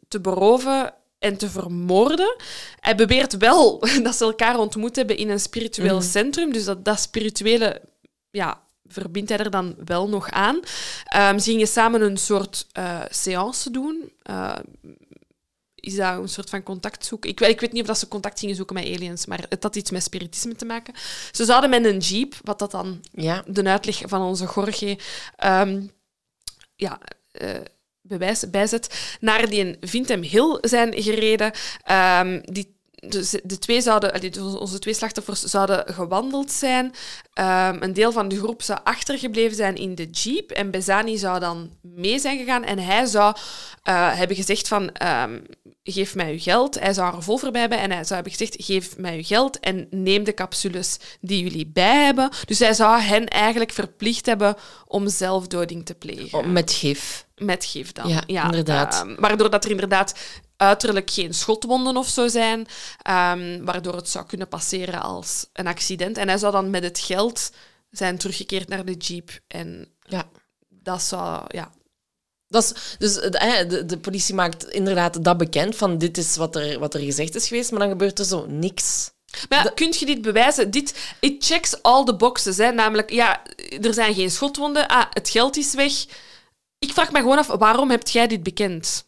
te beroven en te vermoorden. Hij beweert wel dat ze elkaar ontmoet hebben in een spiritueel Mhm. centrum. Dus dat, dat spirituele ja, verbindt hij er dan wel nog aan. Ehm, ze gingen samen een soort eh seance doen. Is dat een soort van contact zoeken? Ik, weet- ik weet niet of dat ze contact gingen zoeken met aliens, maar het had iets met spiritisme te maken. Ze zouden met een jeep, wat dat dan Ja. de uitleg van onze Jorge ehm, ja, eh, bewijs bijzet, naar die Vintem Hill zijn gereden. Ehm, die, de, de twee zouden, dus onze twee slachtoffers zouden gewandeld zijn. Ehm, een deel van de groep zou achtergebleven zijn in de jeep. En Bezani zou dan mee zijn gegaan. En hij zou eh, hebben gezegd van... ehm, geef mij uw geld. Hij zou een revolver bij hebben en hij zou hebben gezegd, geef mij uw geld en neem de capsules die jullie bij hebben. Dus hij zou hen eigenlijk verplicht hebben om zelfdoding te plegen. Met gif. Met gif dan. Ja, inderdaad. ehm, waardoor dat er inderdaad uiterlijk geen schotwonden of zo zijn, ehm, waardoor het zou kunnen passeren als een accident. En hij zou dan met het geld zijn teruggekeerd naar de jeep. En Ja. dat zou, ja, Dat is, dus eh, de, de politie maakt inderdaad dat bekend, van dit is wat er, wat er gezegd is geweest, maar dan gebeurt er zo niks. Maar ja, kun je dit bewijzen? Dit, it checks all the boxes. Hè. Namelijk, ja, er zijn geen schotwonden. Ah, het geld is weg. Ik vraag me gewoon af, waarom hebt jij dit bekend?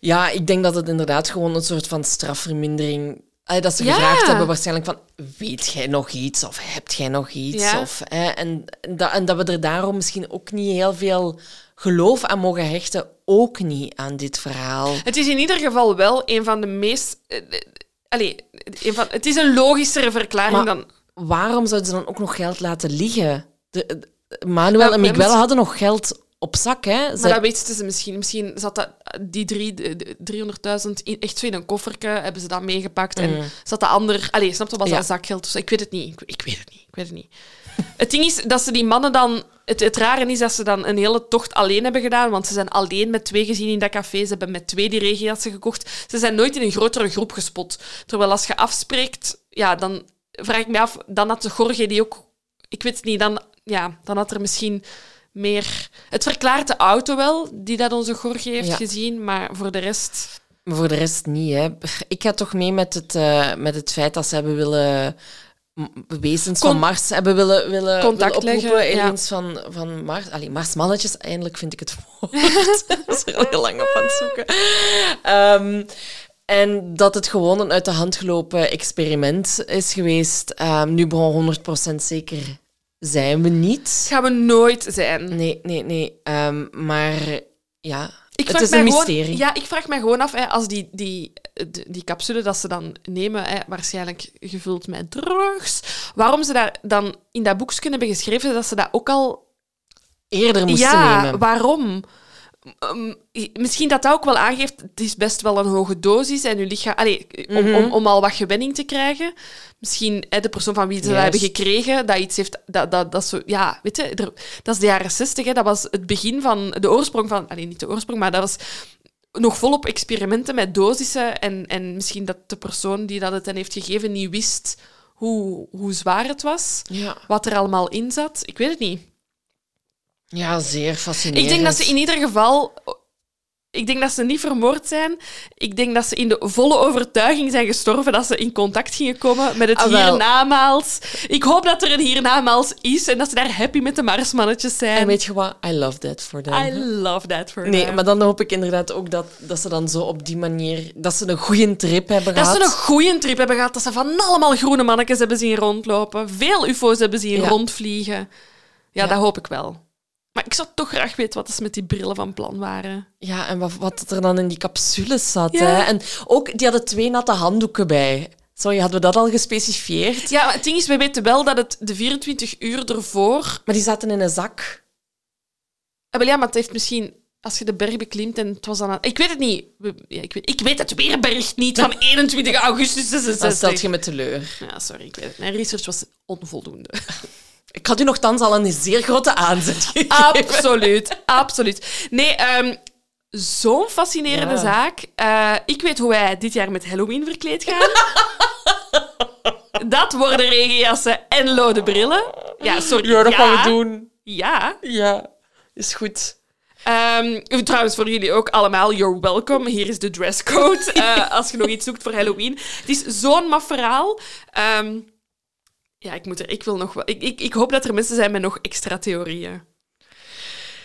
Ja, ik denk dat het inderdaad gewoon een soort van strafvermindering... Allee, dat ze Ja. gevraagd hebben waarschijnlijk van, weet jij nog iets? Of hebt jij nog iets? Ja. Of, hè, en, dat, en dat we er daarom misschien ook niet heel veel geloof aan mogen hechten. Ook niet aan dit verhaal. Het is in ieder geval wel een van de meest... eh, eh, allee, een van, het is een logischere verklaring Maar- dan... Waarom zouden ze dan ook nog geld laten liggen? De, de- Manuel Nou, en Miguel hadden nog geld op zak, hè? Maar dat weten ze misschien. Misschien zat dat, die drie, de- de 300.000 in, echt zo in een kofferke, hebben ze dat meegepakt. En zat de ander... Allee, snap je, was Mm. Ja. dat zakgeld? zo? ik weet het niet. Ik, ik weet het niet. Ik weet het niet. het ding is dat ze die mannen dan... Het, het rare is dat ze dan een hele tocht alleen hebben gedaan, want ze zijn alleen met twee gezien in dat café. Ze hebben met twee die regenjassen gekocht. Ze zijn nooit in een grotere groep gespot. Terwijl als je afspreekt, ja, dan vraag ik me af... Dan had de Gorge die ook... Ik weet het niet, dan, ja, dan had er misschien meer... Het verklaart de auto wel, die dat onze Gorge heeft Ja. gezien, maar voor de rest... Maar voor de rest niet. Hè. Ik ga toch mee met het, eh, met het feit dat ze hebben willen wezens van Mars hebben willen, willen, Contact willen oproepen. leggen, ja. Van, van Mars. Allee, Marsmannetjes, eindelijk vind ik het woord. dat is er al heel lang op aan het zoeken. Ehm, en dat het gewoon een uit de hand gelopen experiment is geweest. Ehm, nu begon 100% zeker zijn we niet. gaan we nooit zijn. Nee, nee, nee. Ehm, maar ja, Ik het is een gewoon- mysterie. ja, ik vraag mij gewoon af, hè, als die, die, die, die capsule dat ze dan nemen, hè, waarschijnlijk gevuld met drugs, waarom ze daar dan in dat boekje hebben geschreven dat ze dat ook al... Eerder moesten ja, nemen. waarom? Um, misschien dat dat ook wel aangeeft, het is best wel een hoge dosis en uw lichaam... Allee, om, Mhm. om, om al wat gewenning te krijgen. Misschien hè, de persoon van wie ze dat hebben gekregen, dat iets heeft... Dat, dat, dat, zo, ja, weet je, er- dat is de jaren zestig, dat was het begin van... De oorsprong van... Allee, niet de oorsprong, maar dat was nog volop experimenten met dosissen en, en misschien dat de persoon die dat het hen heeft gegeven niet wist hoe, hoe zwaar het was, Ja. wat er allemaal in zat. Ik weet het niet. Ja, zeer fascinerend. Ik denk dat ze in ieder geval. Ik denk dat ze niet vermoord zijn. Ik denk dat ze in de volle overtuiging zijn gestorven dat ze in contact gingen komen met het Ah, hiernamaals. Ik hoop dat er een hiernamaals is en dat ze daar happy met de Marsmannetjes zijn. En weet je wat? I love that for them. I love that for Nee, them. maar dan hoop ik inderdaad ook dat, dat ze dan zo op die manier... Dat ze een goede trip hebben Dat gehad. ze een goede trip hebben gehad. Dat ze van allemaal groene mannetjes hebben zien rondlopen. Veel ufo's hebben zien Ja. rondvliegen. Ja, Ja. dat hoop ik wel. Maar ik zou toch graag weten wat ze met die brillen van plan waren. Ja, en wat, wat er dan in die capsules zat. Ja. Hè? En ook, die hadden twee natte handdoeken bij. Sorry, hadden we dat al gespecifieerd? Ja, maar het ding is, wij weten wel dat het de 24 uur ervoor... Maar die zaten in een zak. Ah, ja, maar het heeft misschien... Als je de berg beklimt en het was dan... Aan... Ik weet het niet. We- Ja, ik, weet, ik weet het weerbericht niet van 21 augustus Dan 66. stelt je me teleur. Ja, sorry, ik weet het. Mijn research was onvoldoende. Ik had u nogthans al een zeer grote aanzet gegeven. absoluut, absoluut. Nee, ehm, zo'n fascinerende Ja. zaak. Eh, ik weet hoe wij dit jaar met Halloween verkleed gaan. dat worden regenjassen en lode brillen. Ja, sorry. Ja, dat gaan we doen. Ja. Ja, is goed. Ehm, trouwens, voor jullie ook allemaal, you're welcome. Hier is de dresscode. eh, als je nog iets zoekt voor Halloween. Het is zo'n maf verhaal. Ehm, ja, ik, moet er, ik, wil nog wel, ik, ik, ik hoop dat er mensen zijn met nog extra theorieën.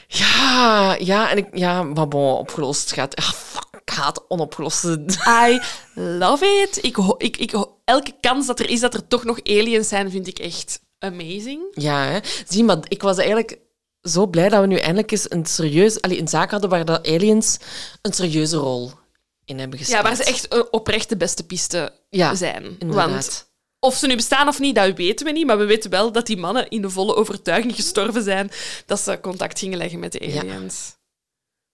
Ja, ja, en ik, ja, maar bon, opgelost gaat. Ah, fuck, ik haat onopgeloste. I love it. Ik, ik, ik, elke kans dat er is dat er toch nog aliens zijn, vind ik echt amazing. Ja, hè. zie, maar ik was eigenlijk zo blij dat we nu eindelijk eens een serieus, allee, een zaak hadden waar de aliens een serieuze rol in hebben gespeeld. Ja, waar ze echt eh, oprecht de beste piste Ja, zijn. inderdaad. Want of ze nu bestaan of niet, dat weten we niet. Maar we weten wel dat die mannen in de volle overtuiging gestorven zijn dat ze contact gingen leggen met de Ja. aliens.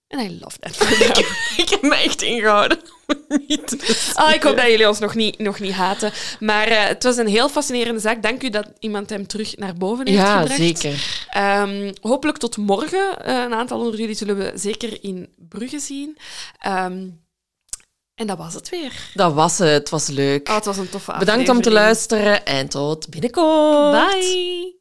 En I love that. ik heb me echt ingehouden. niet Ah, ik hoop dat jullie ons nog niet, nog niet haten. Maar eh, het was een heel fascinerende zaak. Dank u dat iemand hem terug naar boven heeft Ja, gebracht. zeker. Ehm, hopelijk tot morgen. Eh, een aantal onder jullie zullen we zeker in Brugge zien. Ehm, en dat was het weer. Dat was het. Het was leuk. Oh, het was een toffe Bedankt om te luisteren en tot binnenkort. Bye.